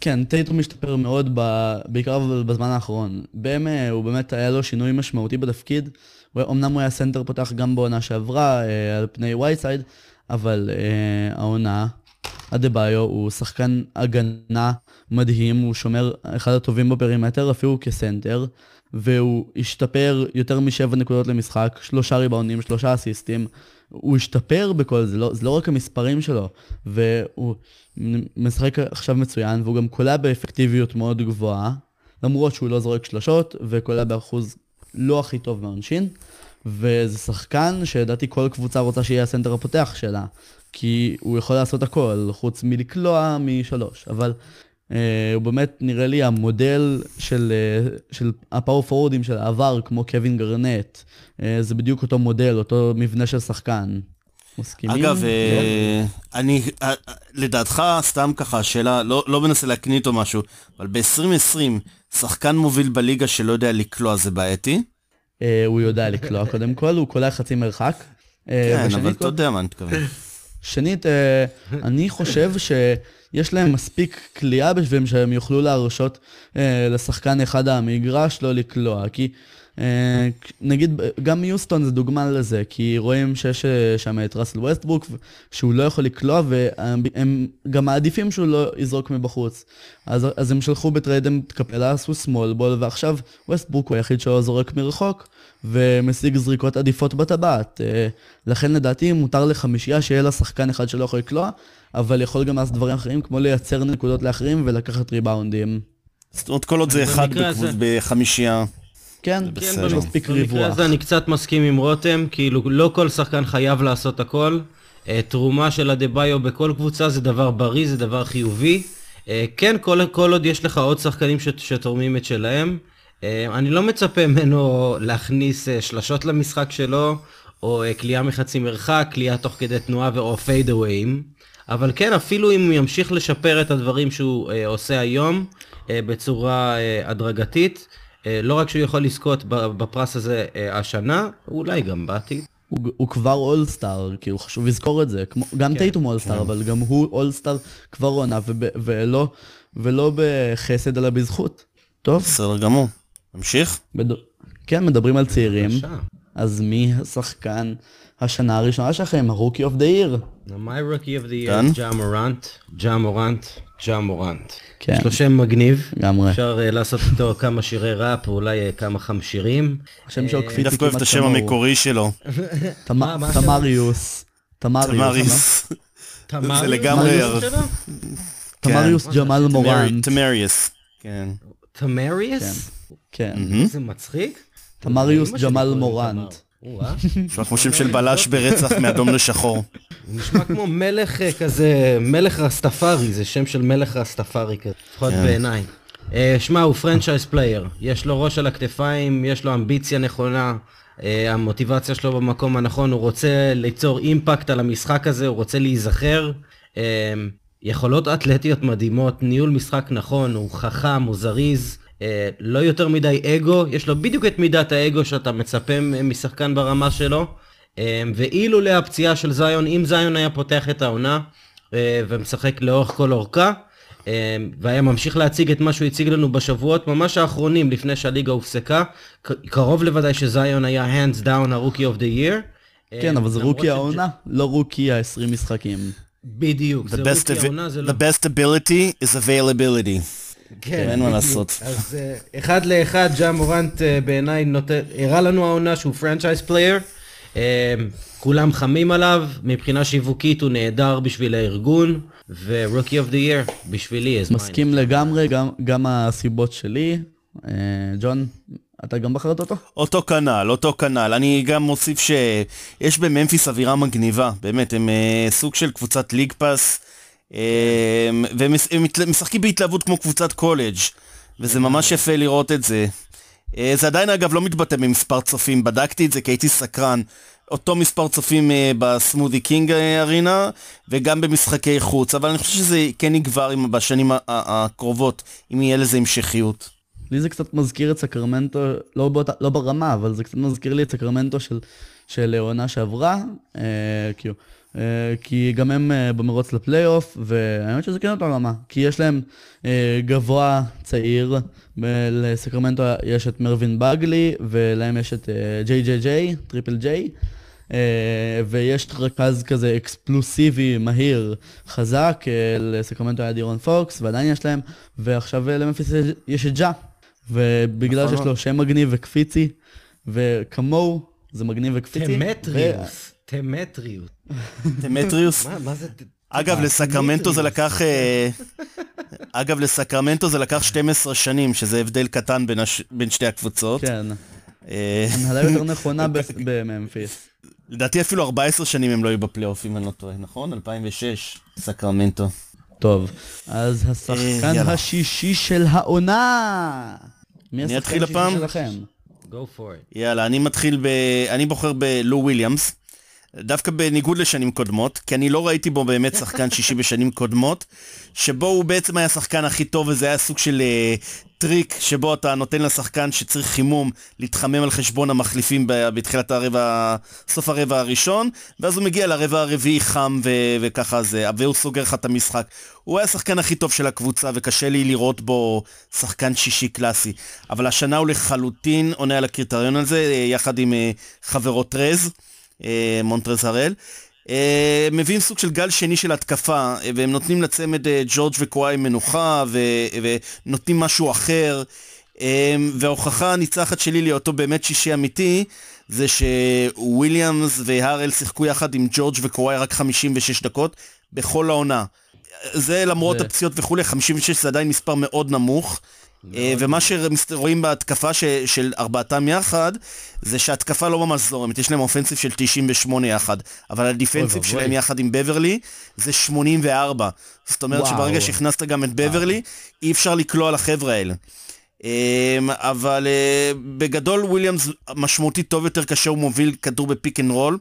כן, טייטום משתפר מאוד, ב, בעיקר בזמן האחרון. בם, אה, הוא באמת, היה לו שינוי משמעותי בתפקיד. אמנם הוא היה סנטר פותח גם בעונה שעברה, אה, על פני וייטסייד, אבל אה, העונה, אדבאיו הוא שחקן הגנה מדהים, הוא שומר אחד הטובים בפרימטר, אפילו כסנטר, והוא השתפר יותר משבע נקודות למשחק, שלושה ריבאונדים, שלושה אסיסטים. הוא השתפר בכל זה, לא, זה לא רק המספרים שלו, והוא משחק עכשיו מצוין, והוא גם קולע באפקטיביות מאוד גבוהה, למרות שהוא לא זורק שלשות, וקולע באחוז לא הכי טוב מהעונשין, וזה שחקן שלדעתי כל קבוצה רוצה שיהיה הסנטר הפותח שלה, כי הוא יכול לעשות הכל, חוץ מלקלוע משלוש, אבל הוא באמת נראה לי המודל של, אה, של הפאור פורורדים של העבר, כמו קווין גרנט, אה, זה בדיוק אותו מודל, אותו מבנה של שחקן. מסכימים? אגב, לא? אה, אני, אה, אה, לדעתך, סתם ככה, שאלה, לא לא מנסה להקנית או משהו, אבל ב-2020, שחקן מוביל בליגה שלא יודע לקלוע זה בעייתי? אה, הוא יודע לקלוע קודם כל, הוא קולע חצי מרחק. אה, כן, אבל אתה יודע מה אני מתכוון. שנית, אה, אני חושב שיש להם מספיק כליאה בשביל שהם יוכלו להרשות אה, לשחקן אחד המגרש לא לקלוע, כי נגיד, גם יוסטון זה דוגמה לזה, כי רואים שיש אה, שם את ראסל ווסטברוק, שהוא לא יכול לקלוע, והם גם מעדיפים שהוא לא יזרוק מבחוץ. אז, אז הם שלחו בטריידם את קפלה, עשו שמאל בול, ועכשיו ווסטברוק הוא היחיד שלא זורק מרחוק, ומשיג זריקות עדיפות בטבעת. אה, לכן לדעתי מותר לחמישייה שיהיה לה שחקן אחד שלא יכול לקלוע, אבל יכול גם לעשות דברים אחרים, כמו לייצר נקודות לאחרים ולקחת ריבאונדים. זאת אומרת, כל עוד זה אחד בחמישייה. כן, בסדר. יש מספיק במקרה ריווח. הזה אני קצת מסכים עם רותם, כאילו לא כל שחקן חייב לעשות הכל. אה, תרומה של אדה-ביו בכל קבוצה זה דבר בריא, זה דבר חיובי. אה, כן, כל, כל עוד יש לך עוד שחקנים ש, שתורמים את שלהם. אה, אני לא מצפה ממנו להכניס שלשות למשחק שלו, או אה, קליעה מחצי מרחק, קליעה תוך כדי תנועה ו- או פיידאוויים. אבל כן, אפילו אם הוא ימשיך לשפר את הדברים שהוא עושה היום בצורה הדרגתית, לא רק שהוא יכול לזכות בפרס הזה אה, השנה, אולי גם בעתיד. הוא, הוא כבר אולסטאר, כאילו חשוב לזכור את זה. כמו, גם כן, טייטום אולסטאר, אבל גם הוא אולסטאר כבר עונה, וב, ולא, ולא בחסד אלא בזכות. טוב, בסדר גמור. נמשיך? בד... כן, מדברים על צעירים. בבקשה. אז מי השחקן השנה הראשונה שלכם, ה rookie of the year? My rookie of the דן? year, ג'ה מורנט, ג'ה מורנט, ג'ה מורנט. כן. יש לו שם מגניב. לגמרי. אפשר אה, לעשות איתו כמה שירי ראפ, או אולי אה, כמה חמשירים. השם שלו אני קפיצי דווקא אוהב את השם המקורי שלו. תמריוס. תמריוס. תמריס. תמריוס? לגמרי השם שלו? תמריוס זה ג'מאל? מורנט. תמריוס. כן. תמריוס? כן. זה מצחיק. תמריוס ג'מאל מורנט. שם של בלש ברצח מאדום לשחור. נשמע כמו מלך אה, כזה, מלך רסטפארי, זה שם של מלך רסטפארי כזה, לפחות כן. בעיניי. אה, שמע, הוא franchise player, יש לו ראש על הכתפיים, יש לו אמביציה נכונה, אה, המוטיבציה שלו במקום הנכון, הוא רוצה ליצור אימפקט על המשחק הזה, הוא רוצה להיזכר. יכולות אתלטיות מדהימות, ניהול משחק נכון, הוא חכם, הוא זריז, אה, לא יותר מדי אגו, יש לו בדיוק את מידת האגו שאתה מצפה משחקן ברמה שלו. אה, ואילולא הפציעה של זיון, אם זיון היה פותח את העונה אה, ומשחק לאורך כל אורכה, והיה ממשיך להציג את מה שהוא הציג לנו בשבועות ממש האחרונים לפני שהליגה הופסקה, קרוב לוודאי שזיון היה hands down ה rookie of the year. כן, אבל זה רוקי ש- העונה, לא רוקי ה-20 משחקים. בדיוק, זה רוקי העונה, זה לא... the best ability is availability. כן, אין מה. לעשות. אז אה, אחד לאחד, ג'ה מורנט אה, בעיניי הראה לנו העונה שהוא franchise player. כולם חמים עליו, מבחינה שיווקית הוא נהדר בשביל הארגון, ו rookie of the year בשבילי. מסכים לגמרי, גם- גם הסיבות שלי. אה, ג'ון, אתה גם בחרת אותו? אותו כנ"ל, אותו כנ"ל. אני גם מוסיף שיש בממפיס אווירה מגניבה, באמת, הם אה, סוג של קבוצת League Pass, אה, והם מש- הם מתל- משחקים בהתלהבות כמו קבוצת קולג', וזה ממש יפה לראות את זה. אה, זה עדיין אגב לא מתבטא במספר צופים, בדקתי את זה כי הייתי סקרן. אותו מספר צופים אה, ב Smoothie King אה, Arena, וגם במשחקי חוץ, אבל אני חושב שזה כן יגבר בשנים הקרובות, אם יהיה לזה המשכיות. לי זה קצת מזכיר את סקרמנטו, לא, באותה, לא ברמה, אבל זה קצת מזכיר לי את סקרמנטו של, של העונה שעברה, אה, כאילו, כי גם הם אה, במרוץ לפלייאוף, והאמת שזה כן אותה רמה, כי יש להם אה, גבוה צעיר, לסקרמנטו יש את מרווין בגלי, ולהם יש את אה, JJJ, Triple J. ויש רכז כזה אקספלוסיבי, מהיר, חזק, לסקרמנטו היה דיארון פוקס, ועדיין יש להם, ועכשיו לממפיס יש- יש את ג'ה. ובגלל נכון. שיש לו שם מגניב וקפיצי, וכמוהו, זה מגניב וקפיצי. טמטריוס, טמטריוס. דמטריוס. מה זה? ט- אגב, לסקרמנטו זה? לקח... אה, אגב, לסקרמנטו זה לקח 12 שנים, שזה הבדל קטן בין, שתי הקבוצות. כן, אה, הנהלה יותר נכונה ב- בממפיס. לדעתי אפילו 14 שנים הם לא היו בפלייאוף, אם אני לא טועה, נכון? 2006, סקרמנטו. טוב, אז השחקן יאללה. השישי של העונה! מי אני השחקן אתחיל השישי הפעם? שלכם? Go for it. יאללה, אני מתחיל ב... אני בוחר בלו וויליאמס. דווקא בניגוד לשנים קודמות, כי אני לא ראיתי בו באמת שחקן שישי בשנים קודמות, שבו הוא בעצם היה השחקן הכי טוב וזה היה סוג של אה, טריק שבו אתה נותן לשחקן שצריך חימום להתחמם על חשבון המחליפים בתחילת הרבע, סוף הרבע הראשון, ואז הוא מגיע לרבע הרביעי חם ו- וככה זה, והוא סוגר לך את המשחק. הוא היה השחקן הכי טוב של הקבוצה וקשה לי לראות בו שחקן שישי קלאסי. אבל השנה הוא לחלוטין עונה על הקריטריון הזה, יחד עם אה, חברו טרז. אה, מונטרז הארל. אה, מביאים סוג של גל שני של התקפה, אה, והם נותנים לצמד ג'ורג' וקוואי מנוחה, ונותנים משהו אחר. וההוכחה הניצחת שלי להיותו באמת שישי אמיתי, זה שוויליאמס והארל שיחקו יחד עם ג'ורג' וקוואי רק 56 דקות בכל העונה. זה למרות הפציעות וכולי, 56 זה עדיין מספר מאוד נמוך. אה, ומה שרואים בהתקפה ש, של ארבעתם יחד, זה שההתקפה לא ממש זורמת, יש להם אופנסיב של 98 יחד, אבל הדיפנסיב שלהם יחד עם בברלי זה 84. זאת אומרת וואו. שברגע שהכנסת גם את בברלי, אי אפשר לקלוע לחבר'ה האלה. אמ, אבל אה, בגדול וויליאמס משמעותית טוב יותר כאשר הוא מוביל כדור ב pick and roll.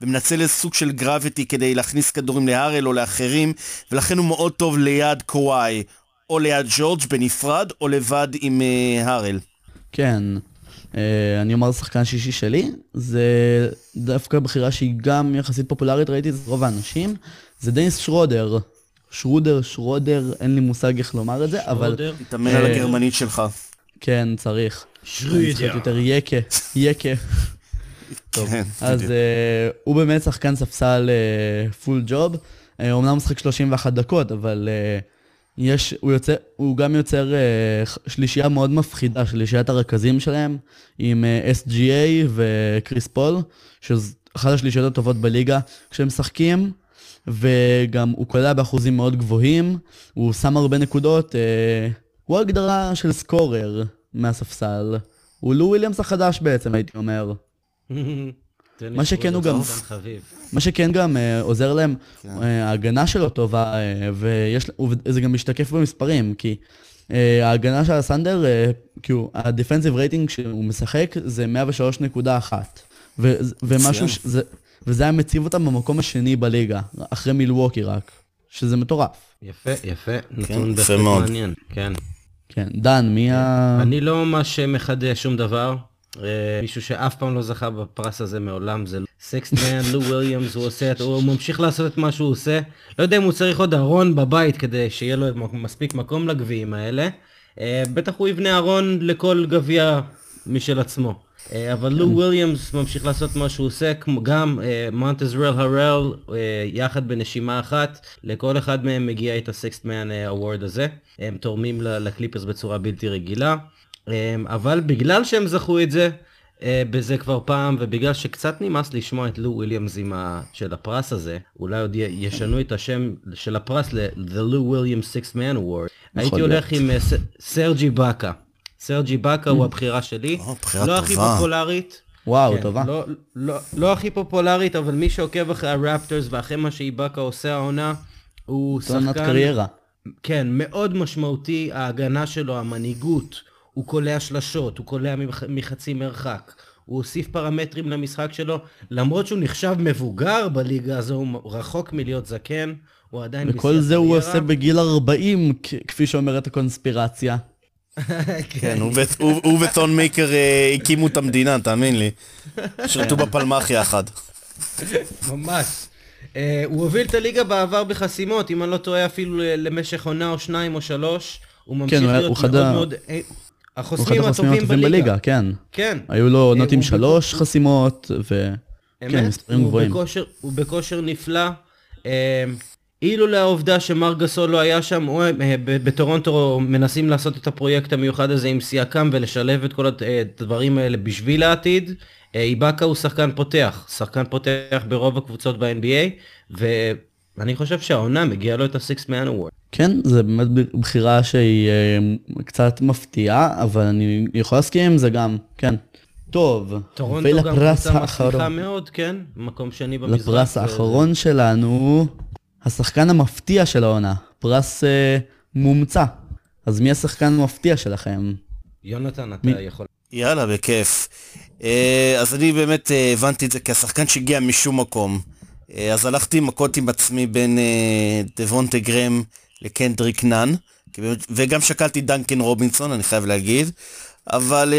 ומנצל איזה סוג של gravity כדי להכניס כדורים להארל או לאחרים, ולכן הוא מאוד טוב ליד קוואי או ליד ג'ורג' בנפרד, או לבד עם אה, הארל. כן, אה, אני אומר שחקן שישי שלי, זה דווקא בחירה שהיא גם יחסית פופולרית, ראיתי את זה רוב האנשים, זה דניס שרודר. שרודר, שרודר, אין לי מושג איך לומר את זה, שרודר. אבל... שרודר? תתאמן על אה, הגרמנית שלך. כן, צריך. שרודר. יותר יקה, יקה. טוב, כן, אז uh, הוא באמת שחקן ספסל פול ג'וב. אומנם משחק 31 דקות, אבל uh, יש, הוא, יוצא, הוא גם יוצר uh, שלישייה מאוד מפחידה, שלישיית הרכזים שלהם, עם אה, אה, SGA וקריס פול, שזו אחת השלישיות הטובות בליגה כשהם משחקים, וגם הוא קולע באחוזים מאוד גבוהים, הוא שם הרבה נקודות, אה, הוא הגדרה של scorer מהספסל. הוא לו וויליאמס החדש בעצם, הייתי אומר. מה שכן הוא גם... מה שכן גם אה, עוזר להם, כן. אה, ההגנה שלו טובה, אה, וזה גם משתקף במספרים, כי אה, ההגנה של ה Thunder, אה, כאילו, ה defensive rating שהוא משחק זה 103.1. ומשהו, ש... זה, וזה היה מציב אותם במקום השני בליגה, אחרי מילווקי רק, שזה מטורף. יפה, יפה, נתון כן, בהחלט מעניין, כן. כן, דן, מי ה... אני לא ממש מחדש שום דבר. אה, מישהו שאף פעם לא זכה בפרס הזה מעולם זה סקסטמן, לו וויליאמס, הוא עושה, הוא ממשיך לעשות את מה שהוא עושה. לא יודע אם הוא צריך עוד ארון בבית כדי שיהיה לו מספיק מקום לגביעים האלה. אה, בטח הוא יבנה ארון לכל גביע משל עצמו. אה, אבל לו וויליאמס ממשיך לעשות מה שהוא עושה, כמו גם מונטרז הארל, יחד בנשימה אחת, לכל אחד מהם מגיע את הסקסטמן אוורד הזה. הם תורמים לקליפרס בצורה בלתי רגילה. אמ, אבל בגלל שהם זכו את זה, אה, בזה כבר פעם, ובגלל שקצת נמאס לשמוע את לו וויליאמס של הפרס הזה, אולי עוד ישנו את השם של הפרס ל-The Lou Williams Six Man Award, הייתי הולך עם אה, סרג'י באקה. סרג'י באקה הוא mm. הבחירה שלי. לא הכי פופולרית. וואו, כן, טובה. לא, לא, לא הכי פופולרית, אבל מי שעוקב אחרי הרפטורס ואחרי מה שאיבאקה עושה העונה, הוא שחקן... קריירה. כן, מאוד משמעותי, ההגנה שלו, המנהיגות. הוא קולע שלשות, הוא קולע מחצי מרחק. הוא הוסיף פרמטרים למשחק שלו, למרות שהוא נחשב מבוגר בליגה הזו, הוא רחוק מלהיות זקן, הוא עדיין וכל זה הוא עושה בגיל 40, כפי שאומרת הקונספירציה. כן, הוא וטון מייקר אה, הקימו את המדינה, תאמין לי. שרתו בפלמ"ח יחד. ממש. אה, הוא הוביל את הליגה בעבר בחסימות, אם אני לא טועה אפילו למשך עונה או שניים או שלוש. הוא ממשיך כן, להיות מאוד מאוד... החוסמים הטובים בליגה. בליגה, כן. כן. היו לו עונות עם שלוש חסימות, ו... כן, מספרים גבוהים. הוא בכושר נפלא. אה, אילו לעובדה שמר גסול לא היה שם, הוא, אה, בטורונטו מנסים לעשות את הפרויקט המיוחד הזה עם סייקם ולשלב את כל הדברים האלה בשביל העתיד. אה, איבאקה הוא שחקן פותח, שחקן פותח ברוב הקבוצות ב-NBA, ואני חושב שהעונה מגיעה לו את ה-Six Man Award. כן, זה באמת בחירה שהיא אה, קצת מפתיעה, אבל אני יכול להסכים עם זה גם, כן. טוב, טורונטו גם קבוצה מצליחה מאוד, כן? מקום שני במזרח. לפרס האחרון שלנו, השחקן המפתיע של העונה, פרס אה, מומצא. אז מי השחקן המפתיע שלכם? יונתן, אתה מי... יכול... יאללה, בכיף. אה, אז אני באמת אה, הבנתי את זה כשחקן שהגיע משום מקום. אה, אז הלכתי מכות עם עצמי בין דבונטה גרם לקנדריק נאן, וגם שקלתי דנקן רובינסון, אני חייב להגיד. אבל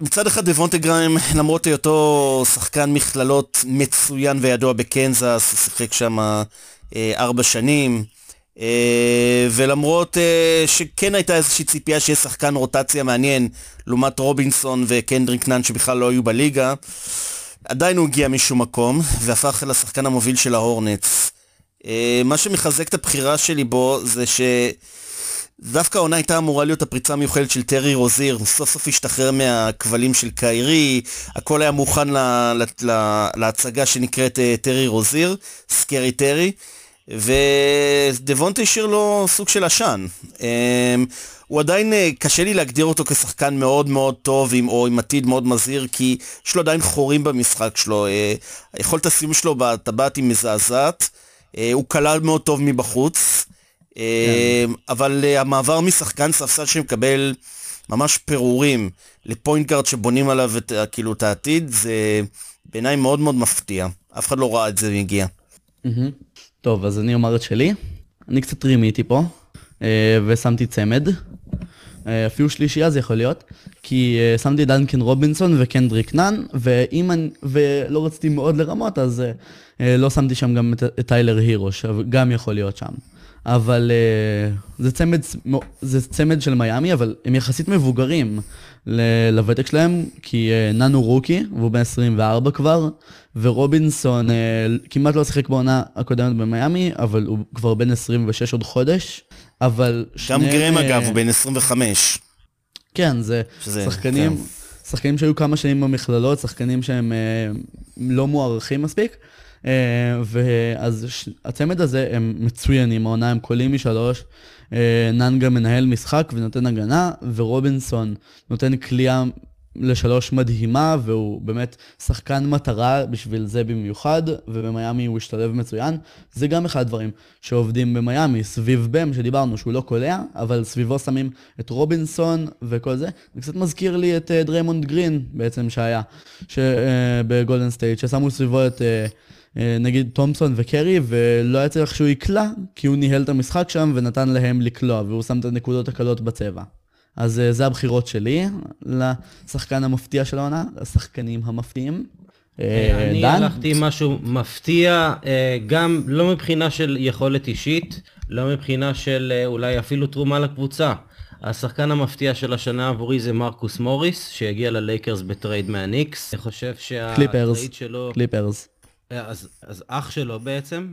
מצד אחד דבונטה גרם, למרות היותו שחקן מכללות מצוין וידוע בקנזס, הוא שיחק שם ארבע שנים. ולמרות שכן הייתה איזושהי ציפייה שיהיה שחקן רוטציה מעניין לעומת רובינסון וקנדריק נאן שבכלל לא היו בליגה, עדיין הוא הגיע משום מקום והפך לשחקן המוביל של ההורנטס. אה, מה שמחזק את הבחירה שלי בו זה שדווקא העונה הייתה אמורה להיות הפריצה המיוחדת של טרי רוזיר, הוא סוף סוף השתחרר מהכבלים של קיירי, הכל היה מוכן לה, לה, לה, להצגה שנקראת אה, טרי רוזיר, Scary Terry. ודבונטה השאיר לו סוג של עשן. הוא עדיין, אה, קשה לי להגדיר אותו כשחקן מאוד מאוד טוב עם, או עם עתיד מאוד מזהיר, כי יש לו עדיין חורים במשחק שלו. אה, היכולת הסיום שלו בטבעת היא מזעזעת. אה, הוא כלל מאוד טוב מבחוץ. כן. אבל המעבר משחקן ספסל שמקבל ממש פירורים לפוינט גארד שבונים עליו את, כאילו, את העתיד, זה בעיניי מאוד מאוד מפתיע. אף אחד לא ראה את זה מגיע. Mm-hmm. טוב, אז אני אומר את שלי. אני קצת רימיתי פה, אה, ושמתי צמד. אה, אפילו שלישייה זה יכול להיות, כי אה, שמתי דנקן רובינסון וקנדריק נאן, ואם אני, ולא רציתי מאוד לרמות, אז לא שמתי שם גם את, טיילר הירו, שגם יכול להיות שם. אבל זה צמד, זה צמד של מיאמי, אבל הם יחסית מבוגרים לוותק שלהם, כי נאן הוא רוקי, והוא בן 24 כבר, ורובינסון אה, כמעט לא שיחק בעונה הקודמת במיאמי, אבל הוא כבר בן 26 עוד חודש, אבל שני... גם גרם אגב, הוא בן 25. כן, זה שזה, שחקנים, כן. שחקנים שהיו כמה שנים במכללות, שחקנים שהם אה, לא מוערכים מספיק. Uh, ואז ש... הצמד הזה הם מצוינים, העונה הם קולים משלוש. Uh, נאן מנהל משחק ונותן הגנה, ורובינסון נותן כליאה לשלוש מדהימה, והוא באמת שחקן מטרה בשביל זה במיוחד, ובמיאמי הוא השתלב מצוין. זה גם אחד הדברים שעובדים במיאמי, סביב בם שדיברנו שהוא לא קולע, אבל סביבו שמים את רובינסון וכל זה. זה קצת מזכיר לי את אה, דריימונד גרין בעצם שהיה, ש, אה, בגולדן סטייט, ששמו סביבו את... אה, נגיד תומפסון וקרי, ולא היה צריך שהוא יקלע, כי הוא ניהל את המשחק שם ונתן להם לקלוע, והוא שם את הנקודות הקלות בצבע. אז אה, זה הבחירות שלי לשחקן המפתיע של העונה, לשחקנים המפתיעים. אה, אה, אני הלכתי עם משהו מפתיע, גם לא מבחינה של יכולת אישית, לא מבחינה של אולי אפילו תרומה לקבוצה. השחקן המפתיע של השנה עבורי זה מרקוס מוריס, שהגיע ללייקרס ב trade מהניקס. אני חושב שה trade שלו... קליפרס. אז, אז אח שלו בעצם.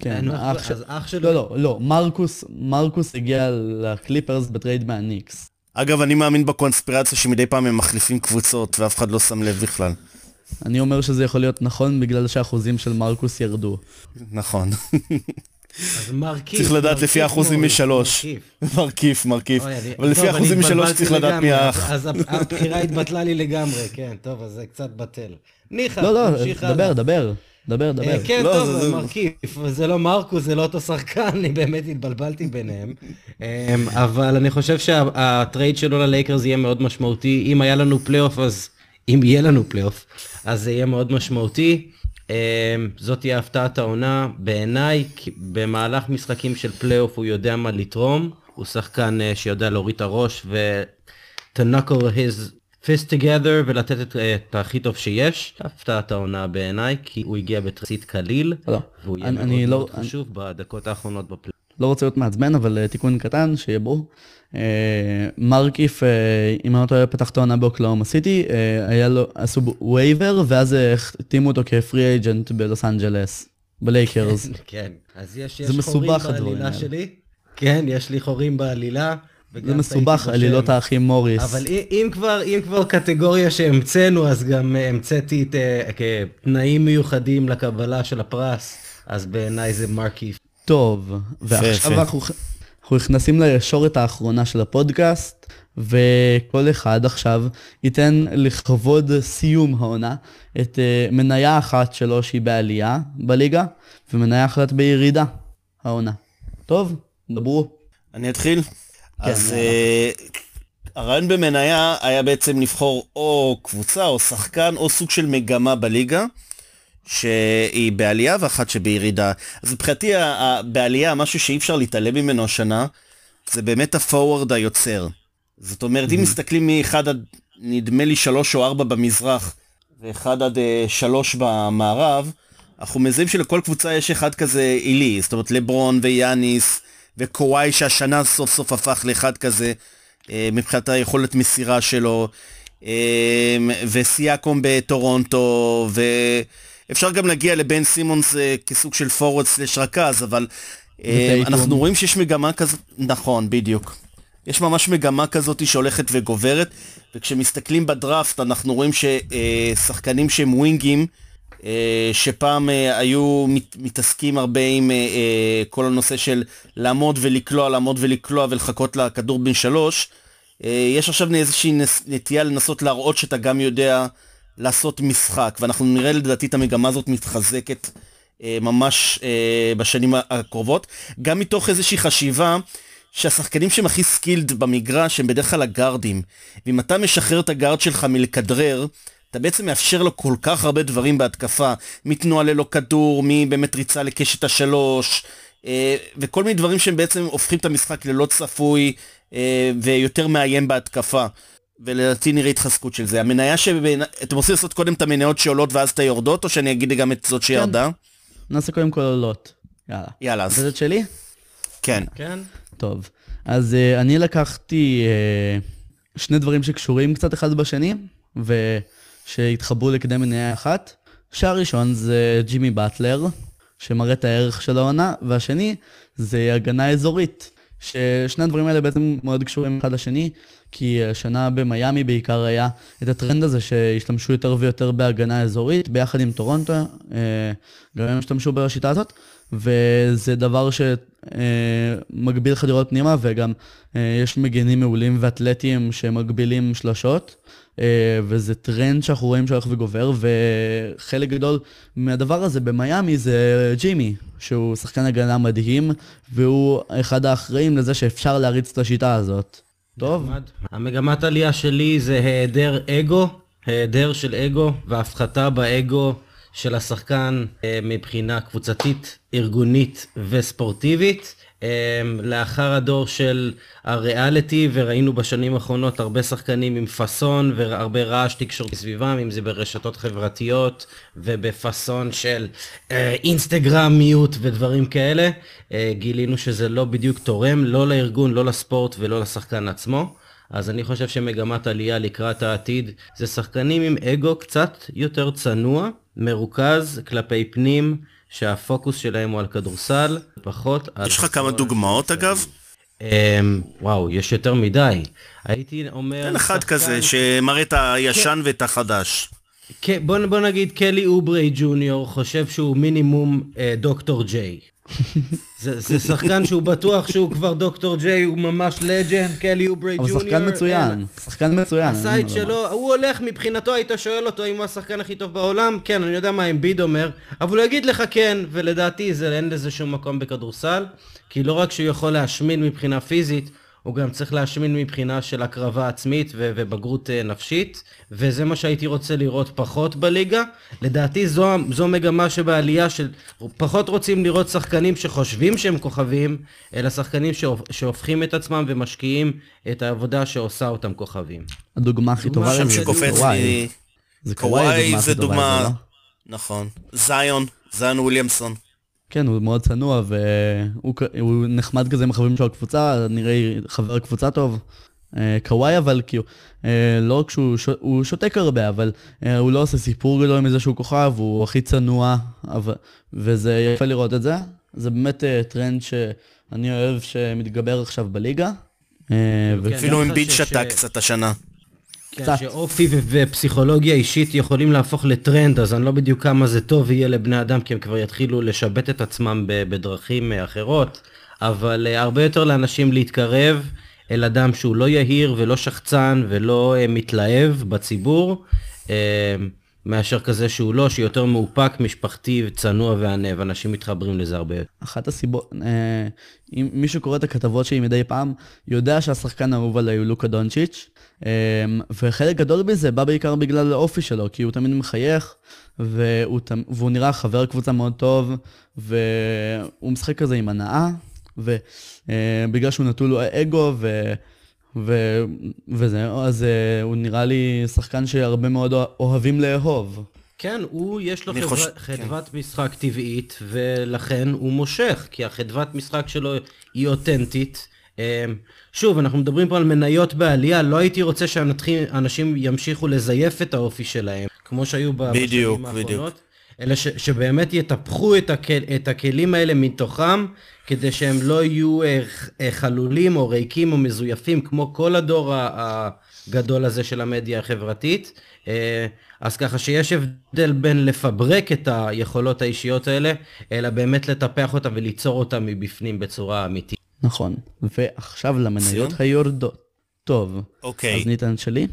כן, אח, ש... אח שלו... לא, לא, לא, מרקוס, מרקוס הגיע לקליפרס ב trade מהניקס. אגב, אני מאמין בקונספירציה שמדי פעם הם מחליפים קבוצות ואף אחד לא שם לב בכלל. אני אומר שזה יכול להיות נכון בגלל שהאחוזים של מרקוס ירדו. נכון. אז מרכיף. צריך לדעת לפי האחוזים משלוש. מרכיף, מרכיף. אבל לפי האחוזים משלוש צריך לדעת מי האח. אז הבחירה התבטלה לי לגמרי, כן, טוב, אז זה קצת בטל. ניחא, לא, לא, דבר, דבר. דבר, דבר. אה, כן, לא, טוב, זה מרכיב. זה לא מרקוס, זה לא אותו שחקן, אני באמת התבלבלתי ביניהם. אמ, אבל אני חושב שה trade שלו ללייקרס יהיה מאוד משמעותי. אם היה לנו פלייאוף, אז... אם יהיה לנו פלייאוף, אז זה יהיה מאוד משמעותי. אמ, זאת תהיה הפתעת העונה. בעיניי, במהלך משחקים של פלייאוף הוא יודע מה לתרום. הוא שחקן אה, שיודע להוריד את הראש ו... to knuckle his fist together ולתת את, את הכי טוב שיש. הפתעת העונה בעיניי, כי הוא הגיע בטרייד קליל, לא, והוא יהיה אני, מאוד אני לא, מאוד חשוב אני... בדקות האחרונות בפלייאוף. לא רוצה להיות מעצבן, אבל uh, תיקון קטן, שיהיה ברור. Uh, מרקיף, uh, אם אני לא טועה, פתח את העונה באוקלהומה סיטי, היה לו, עשו waiver, ואז החתימו אותו כ free agent בלוס אנג'לס, בלייקרס. כן, אז יש, יש חורים בעלילה שלי. כן, יש לי חורים בעלילה. זה מסובך, עלילות האחים מוריס. אבל אם כבר, אם כבר קטגוריה שהמצאנו, אז גם אה, המצאתי את אה, תנאים מיוחדים לקבלה של הפרס, אז בעיניי זה מרקיף. טוב, ועכשיו אנחנו, אנחנו נכנסים לישורת האחרונה של הפודקאסט, וכל אחד עכשיו ייתן לכבוד סיום העונה את uh, מניה אחת שלו שהיא בעלייה בליגה, ומניה אחת בירידה העונה. טוב, דברו. אני אתחיל? כן, אז uh, הרעיון במניה היה בעצם לבחור או קבוצה או שחקן או סוג של מגמה בליגה. שהיא בעלייה ואחת שבירידה. אז מבחינתי בעלייה, משהו שאי אפשר להתעלם ממנו השנה, זה באמת הפורוורד היוצר. זאת אומרת, mm-hmm. אם מסתכלים מאחד עד, נדמה לי שלוש או ארבע במזרח, ואחד עד אה, שלוש במערב, אנחנו מזהים שלכל קבוצה יש אחד כזה עילי, זאת אומרת לברון ויאניס וקוואי שהשנה סוף סוף הפך לאחד כזה אה, מבחינת היכולת מסירה שלו, אה, וסיאקום בטורונטו, ואפשר גם להגיע לבן סימונס כסוג של פורוורד סלש רכז, אבל אנחנו רואים שיש מגמה כזאת, נכון, בדיוק. יש ממש מגמה כזאת שהולכת וגוברת, וכשמסתכלים בדראפט אנחנו רואים ששחקנים שהם ווינגים, אה, שפעם אה, היו מתעסקים הרבה עם אה, כל הנושא של לעמוד ולקלוע, לעמוד ולקלוע ולחכות לכדור בן שלוש, יש עכשיו איזושהי נטייה לנסות להראות שאתה גם יודע לעשות משחק, ואנחנו נראה לדעתי את המגמה הזאת מתחזקת ממש בשנים הקרובות, גם מתוך איזושהי חשיבה שהשחקנים שהם הכי skilled במגרש הם בדרך כלל הגארדים. ואם אתה משחרר את הגארד שלך מלכדרר, אתה בעצם מאפשר לו כל כך הרבה דברים בהתקפה, מתנועה ללא כדור, מבאמת ריצה לקשת השלוש, אה, וכל מיני דברים שהם בעצם הופכים את המשחק ללא צפוי אה, ויותר מאיים בהתקפה. ולדעתי נראה התחזקות של זה. המניה שבין... אתם רוצים לעשות קודם את המניות שעולות ואז את היורדות, או שאני אגיד גם את זאת שירדה? כן. נעשה קודם כל עולות. יאללה. יאללה. אז... זאת שלי? כן. כן. טוב, אז uh, אני לקחתי uh, שני דברים שקשורים קצת אחד בשני, ושהתחברו לכדי מניה אחת. שהראשון זה ג'ימי באטלר, שמראה את הערך של העונה, והשני זה הגנה אזורית. ששני הדברים האלה בעצם מאוד קשורים אחד לשני, כי השנה במיאמי בעיקר היה את הטרנד הזה שהשתמשו יותר ויותר בהגנה אזורית, ביחד עם טורונטו, אה, גם הם השתמשו בשיטה הזאת, וזה דבר שמגביל חדירות פנימה, וגם אה, יש מגנים מעולים ואתלטיים שמגבילים שלשות, אה, וזה טרנד שאנחנו רואים שהולך וגובר, וחלק גדול מהדבר הזה במיאמי זה ג'ימי, שהוא שחקן הגנה מדהים, והוא אחד האחראים לזה שאפשר להריץ את השיטה הזאת. טוב. המגמת עלייה שלי זה היעדר אגו, היעדר של אגו והפחתה באגו של השחקן אה, מבחינה קבוצתית, ארגונית וספורטיבית. אה, לאחר הדור של הריאליטי, וראינו בשנים האחרונות הרבה שחקנים עם פאסון והרבה רעש תקשורתי סביבם, אם זה ברשתות חברתיות ובפאסון של אה, אינסטגרמיות ודברים כאלה, גילינו שזה לא בדיוק תורם, לא לארגון, לא לספורט ולא לשחקן עצמו. אז אני חושב שמגמת עלייה לקראת העתיד זה שחקנים עם אגו קצת יותר צנוע, מרוכז כלפי פנים, שהפוקוס שלהם הוא על כדורסל, פחות על... יש לך כמה דוגמאות אגב? Um, וואו, יש יותר מדי. הייתי אומר... אין אחד שחקן... כזה שמראה את הישן ואת החדש. בוא, בוא נגיד קלי אוברי ג'וניור חושב שהוא מינימום אה, דוקטור ג'יי. זה, זה שחקן שהוא בטוח שהוא כבר דוקטור ג'יי, הוא ממש legend, קלי אוברי ג'וניור. אבל שחקן מצוין, שחקן מצוין. הסיוט שלו, הוא הולך מבחינתו, היית שואל אותו אם הוא השחקן הכי טוב בעולם? כן, אני יודע מה אמביד אומר, אבל הוא יגיד לך כן, ולדעתי זה, אין לזה שום מקום בכדורסל, כי לא רק שהוא יכול להאמין מבחינה פיזית, הוא גם צריך להשמין מבחינה של הקרבה עצמית ו- ובגרות uh, נפשית, וזה מה שהייתי רוצה לראות פחות בליגה. לדעתי זו, זו מגמה שבעלייה של פחות רוצים לראות שחקנים שחושבים שהם כוכבים, אלא שחקנים שהופכים את עצמם ומשקיעים את העבודה שעושה אותם כוכבים. הדוגמה הכי טובה לזה זה קוואי. זה קוואי זה דוגמה, לא? נכון. זיון, זיון וויליאמסון. כן, הוא מאוד צנוע, והוא נחמד כזה עם החברים של הקבוצה, נראה חבר קבוצה טוב. אה, קוואי אבל כאילו, אה, לא רק שהוא ש... שותק הרבה, אבל אה, הוא לא עושה סיפור גדול מזה שהוא כוכב, הוא הכי צנוע, אבל... וזה יפה לראות את זה. זה באמת טרנד שאני אוהב שמתגבר עכשיו בליגה. כן, אפילו אמביד שתק קצת השנה. כן, שאופי ופסיכולוגיה אישית יכולים להפוך לטרנד, אז אני לא בדיוק כמה זה טוב יהיה לבני אדם, כי הם כבר יתחילו לשווק את עצמם בדרכים אה, אחרות, אבל uh, הרבה יותר לאנשים להתקרב אל אדם שהוא לא יהיר ולא שחצן ולא uh, מתלהב בציבור. מאשר כזה שהוא לא, שיותר מאופק, משפחתי, צנוע וענב, אנשים מתחברים לזה הרבה. אחת הסיבות, אה, אם מי שקורא את הכתבות שלי מדי פעם, יודע שהשחקן האהוב עליי הוא לוקה דונצ'יץ', אה, וחלק גדול בזה בא בעיקר בגלל האופי שלו, כי הוא תמיד מחייך, והוא, והוא נראה חבר קבוצה מאוד טוב, והוא משחק כזה עם הנאה, ובגלל אה, שהוא נטול אגו, ו... ו... וזהו, אז uh, הוא נראה לי שחקן שהרבה מאוד אוהבים לאהוב. כן, הוא יש לו חדו... חוש... חדוות כן. משחק טבעית, ולכן הוא מושך, כי החדוות משחק שלו היא אותנטית. אמ, שוב, אנחנו מדברים פה על מניות בעלייה, לא הייתי רוצה שאנשים ימשיכו לזייף את האופי שלהם, כמו שהיו בשנים האחרונות. בדיוק. אלא ש, שבאמת יטפחו את, הכל, את הכלים האלה מתוכם, כדי שהם לא יהיו אה, אה, חלולים או ריקים או מזויפים, כמו כל הדור הגדול הזה של המדיה החברתית. אה, אז ככה שיש הבדל בין לפברק את היכולות האישיות האלה, אלא באמת לטפח אותם וליצור אותם מבפנים בצורה אמיתית. נכון, ועכשיו למניות היורדות. טוב, אוקיי. אז ניתן שלי,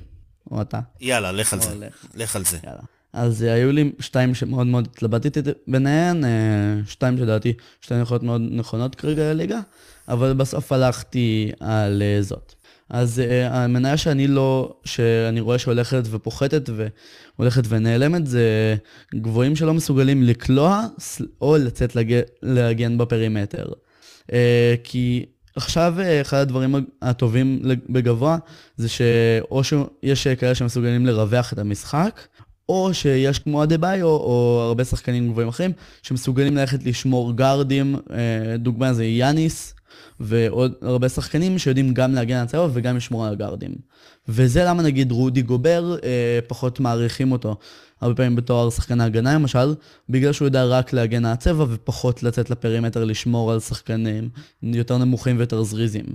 או אתה? יאללה, לך על זה. לך על זה. יאללה. אז uh, היו לי שתיים שמאוד מאוד התלבטתי ביניהן, uh, שתיים שלדעתי, שתיים יכולות מאוד נכונות כרגע לליגה, אבל בסוף הלכתי על uh, זאת. אז המניה שאני לא, שאני רואה שהולכת ופוחתת והולכת ונעלמת, זה גבוהים שלא מסוגלים לקלוע או לצאת. להגן בפרימטר. כי עכשיו אחד הדברים הטובים בגבוה זה שאו שיש כאלה שמסוגלים לרווח את המשחק, או שיש כמו אדה-ביו, או הרבה שחקנים גבוהים אחרים, שמסוגלים ללכת לשמור גארדים, אה, דוגמה זה יאניס, ועוד הרבה שחקנים שיודעים גם להגן על הצבע וגם לשמור על הגארדים. וזה למה נגיד רודי גובר, אה, פחות מעריכים אותו, הרבה פעמים בתואר שחקן ההגנה למשל, בגלל שהוא יודע רק להגן על הצבע ופחות לצאת לפרימטר לשמור על שחקנים יותר נמוכים ויותר זריזים.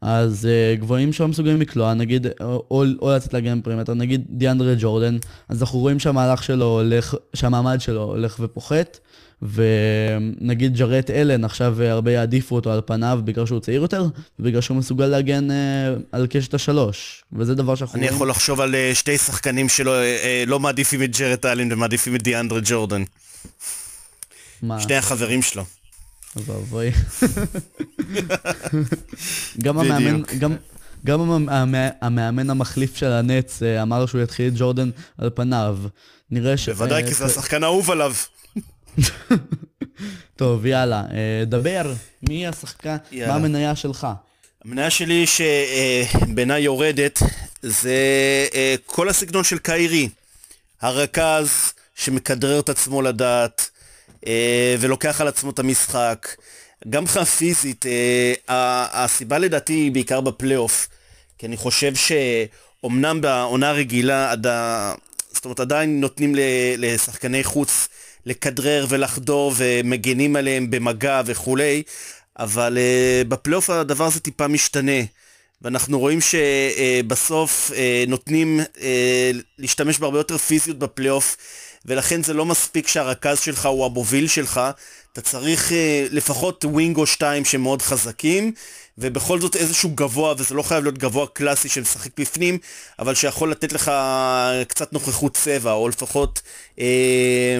אז uh, גבוהים שלא מסוגלים לקלוע, נגיד, או, או לצאת להגן בפרימטר, נגיד דיאנדרה ג'ורדן, אז אנחנו רואים שהמהלך שלו הולך, שהמעמד שלו הולך ופוחת, ונגיד ג'רט אלן, עכשיו אה, הרבה יעדיפו אותו על פניו בגלל שהוא צעיר יותר, ובגלל שהוא מסוגל להגן uh, על קשת השלוש, וזה דבר שאנחנו אני רואים... יכול לחשוב על uh, שתי שחקנים שלא uh, לא מעדיפים את ג'רט אלן ומעדיפים את דיאנדרה ג'ורדן. מה? שני החברים שלו. ואבוי. גם המאמן, גם... גם המאמן המחליף של הנץ אה, אמר שהוא יתחיל את ג'ורדן על פניו. נראה ש... בוודאי, כי זה אה, השחקן האהוב עליו. טוב, יאללה, אה, דבר, מי השחקן, מה המניה שלך? המניה שלי שבעיניי יורדת, זה כל הסגנון של קיירי. הרכז שמכדרר את עצמו לדעת, אה, ולוקח על עצמו את המשחק. גם מבחינה פיזית, אה, הסיבה לדעתי היא בעיקר בפלייאוף, כי אני חושב שאומנם בעונה רגילה, עד ה... זאת אומרת עדיין נותנים לשחקני חוץ לכדרר ולחדור ומגנים עליהם במגע וכולי, אבל uh, בפלייאוף הדבר הזה טיפה משתנה. ואנחנו רואים שבסוף נותנים להשתמש בהרבה יותר פיזיות בפלייאוף, ולכן זה לא מספיק שהרכז שלך הוא המוביל שלך, אתה צריך אה, לפחות wing או שתיים שמאוד חזקים, ובכל זאת איזשהו גבוה, וזה לא חייב להיות גבוה קלאסי שמשחק בפנים, אבל שיכול לתת לך קצת נוכחות צבע, או לפחות... אה,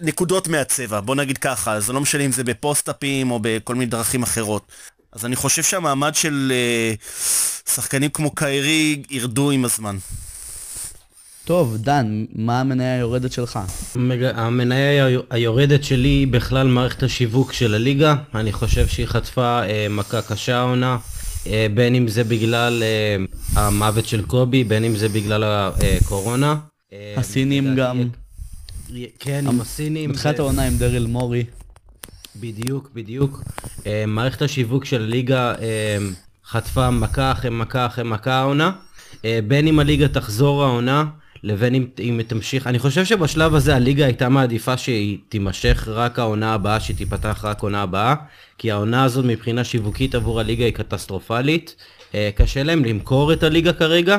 נקודות מהצבע, בוא נגיד ככה, זה לא משנה אם זה ב post-up ים או בכל מיני דרכים אחרות. אז אני חושב שהמעמד של אה, שחקנים כמו קיירי ירדו עם הזמן. טוב, דן, מה המניה היורדת שלך? המניה היורדת שלי היא בכלל מערכת השיווק של הליגה. אני חושב שהיא חטפה אה, מכה קשה העונה, אה, בין אם זה בגלל אה, המוות של קובי, בין אם זה בגלל הקורונה. אה, הסינים גם. כן, עם הסינים. מתחילת העונה עם דריל מורי. בדיוק, בדיוק. אה, מערכת השיווק של הליגה אה, חטפה מכה אחרי מכה אחרי מכה העונה. אה, בין אם הליגה תחזור העונה, לבין אם, אם תמשיך, אני חושב שבשלב הזה הליגה הייתה מעדיפה שהיא תימשך רק העונה הבאה, שהיא תיפתח רק עונה הבאה, כי העונה הזאת מבחינה שיווקית עבור הליגה היא קטסטרופלית. אה, קשה להם למכור את הליגה כרגע.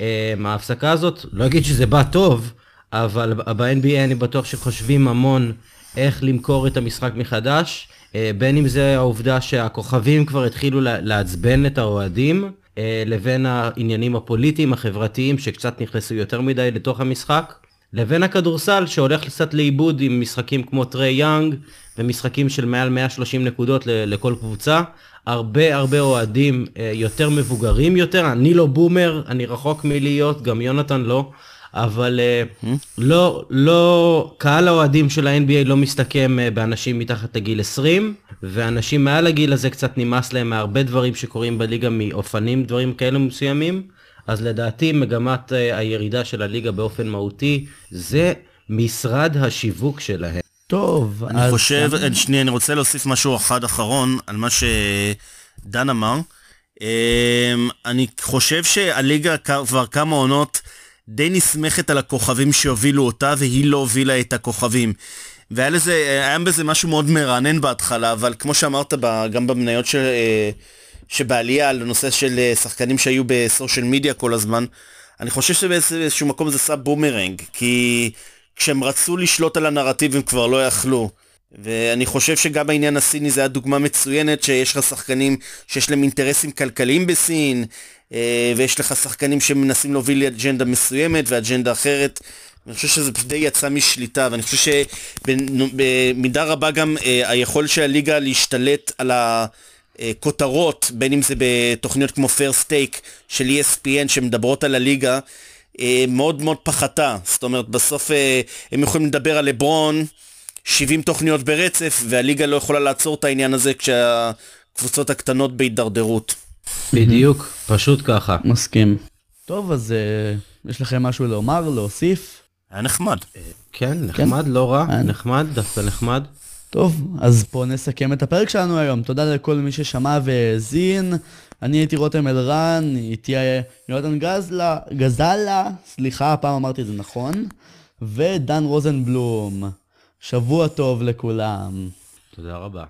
אה, ההפסקה הזאת, לא אגיד שזה בא טוב, אבל ב-NBA אני בטוח שחושבים המון איך למכור את המשחק מחדש, אה, בין אם זה העובדה שהכוכבים כבר התחילו לעצבן את האוהדים, לבין העניינים הפוליטיים, החברתיים, שקצת נכנסו יותר מדי לתוך המשחק. לבין הכדורסל שהולך קצת לאיבוד עם משחקים כמו טרי יאנג ומשחקים של מעל 130 נקודות לכל קבוצה. הרבה הרבה אוהדים אה, יותר מבוגרים יותר, אני לא בומר, אני רחוק מלהיות, גם יונתן לא, אבל mm-hmm. לא, לא, קהל האוהדים של ה-NBA לא מסתכם אה, באנשים מתחת לגיל 20, ואנשים מעל הגיל הזה קצת נמאס להם מהרבה דברים שקורים בליגה מאופנים, דברים כאלו מסוימים, אז לדעתי מגמת הירידה של הליגה באופן מהותי זה משרד השיווק שלהם. טוב, אני אז... חושב, אני... שנייה, אני רוצה להוסיף משהו אחד אחרון על מה שדן אמר. אמ, אני חושב שהליגה כבר כמה עונות די נסמכת על הכוכבים שהובילו אותה, והיא לא הובילה את הכוכבים. והיה לזה, היה בזה משהו מאוד מרענן בהתחלה, אבל כמו שאמרת גם במניות של, אה, שבעלייה על הנושא של אה, שחקנים שהיו ב social media כל הזמן, אני חושב שבאיזשהו מקום זה עשה בומרנג, כי כשהם רצו לשלוט על הנרטיב הם כבר לא יכלו. ואני חושב שגם בעניין הסיני זה היה דוגמה מצוינת שיש לך שחקנים שיש להם אינטרסים כלכליים בסין אה, ויש לך שחקנים שמנסים להוביל אג'נדה מסוימת ואג'נדה אחרת. אני חושב שזה די יצא משליטה ואני חושב שבמידה רבה גם אה, היכולת של הליגה להשתלט על הכותרות בין אם זה בתוכניות כמו פרסט טייק של ESPN שמדברות על הליגה אה, מאוד מאוד פחתה. זאת אומרת, בסוף אה, הם יכולים לדבר על לברון 70 תוכניות ברצף, והליגה לא יכולה לעצור את העניין הזה כשהקבוצות הקטנות בהידרדרות. בדיוק, פשוט ככה. מסכים. טוב, אז uh, יש לכם משהו לומר, להוסיף? היה נחמד. כן, נחמד, כן? לא רע, היה... נחמד, דווקא נחמד. טוב, אז פה נסכם את הפרק שלנו היום. תודה לכל מי ששמע והאזין. אני הייתי רותם אלרן, איתי יונתן גזלה, גזלה, סליחה, הפעם אמרתי את זה נכון, ודן רוזנבלום. שבוע טוב לכולם. תודה רבה.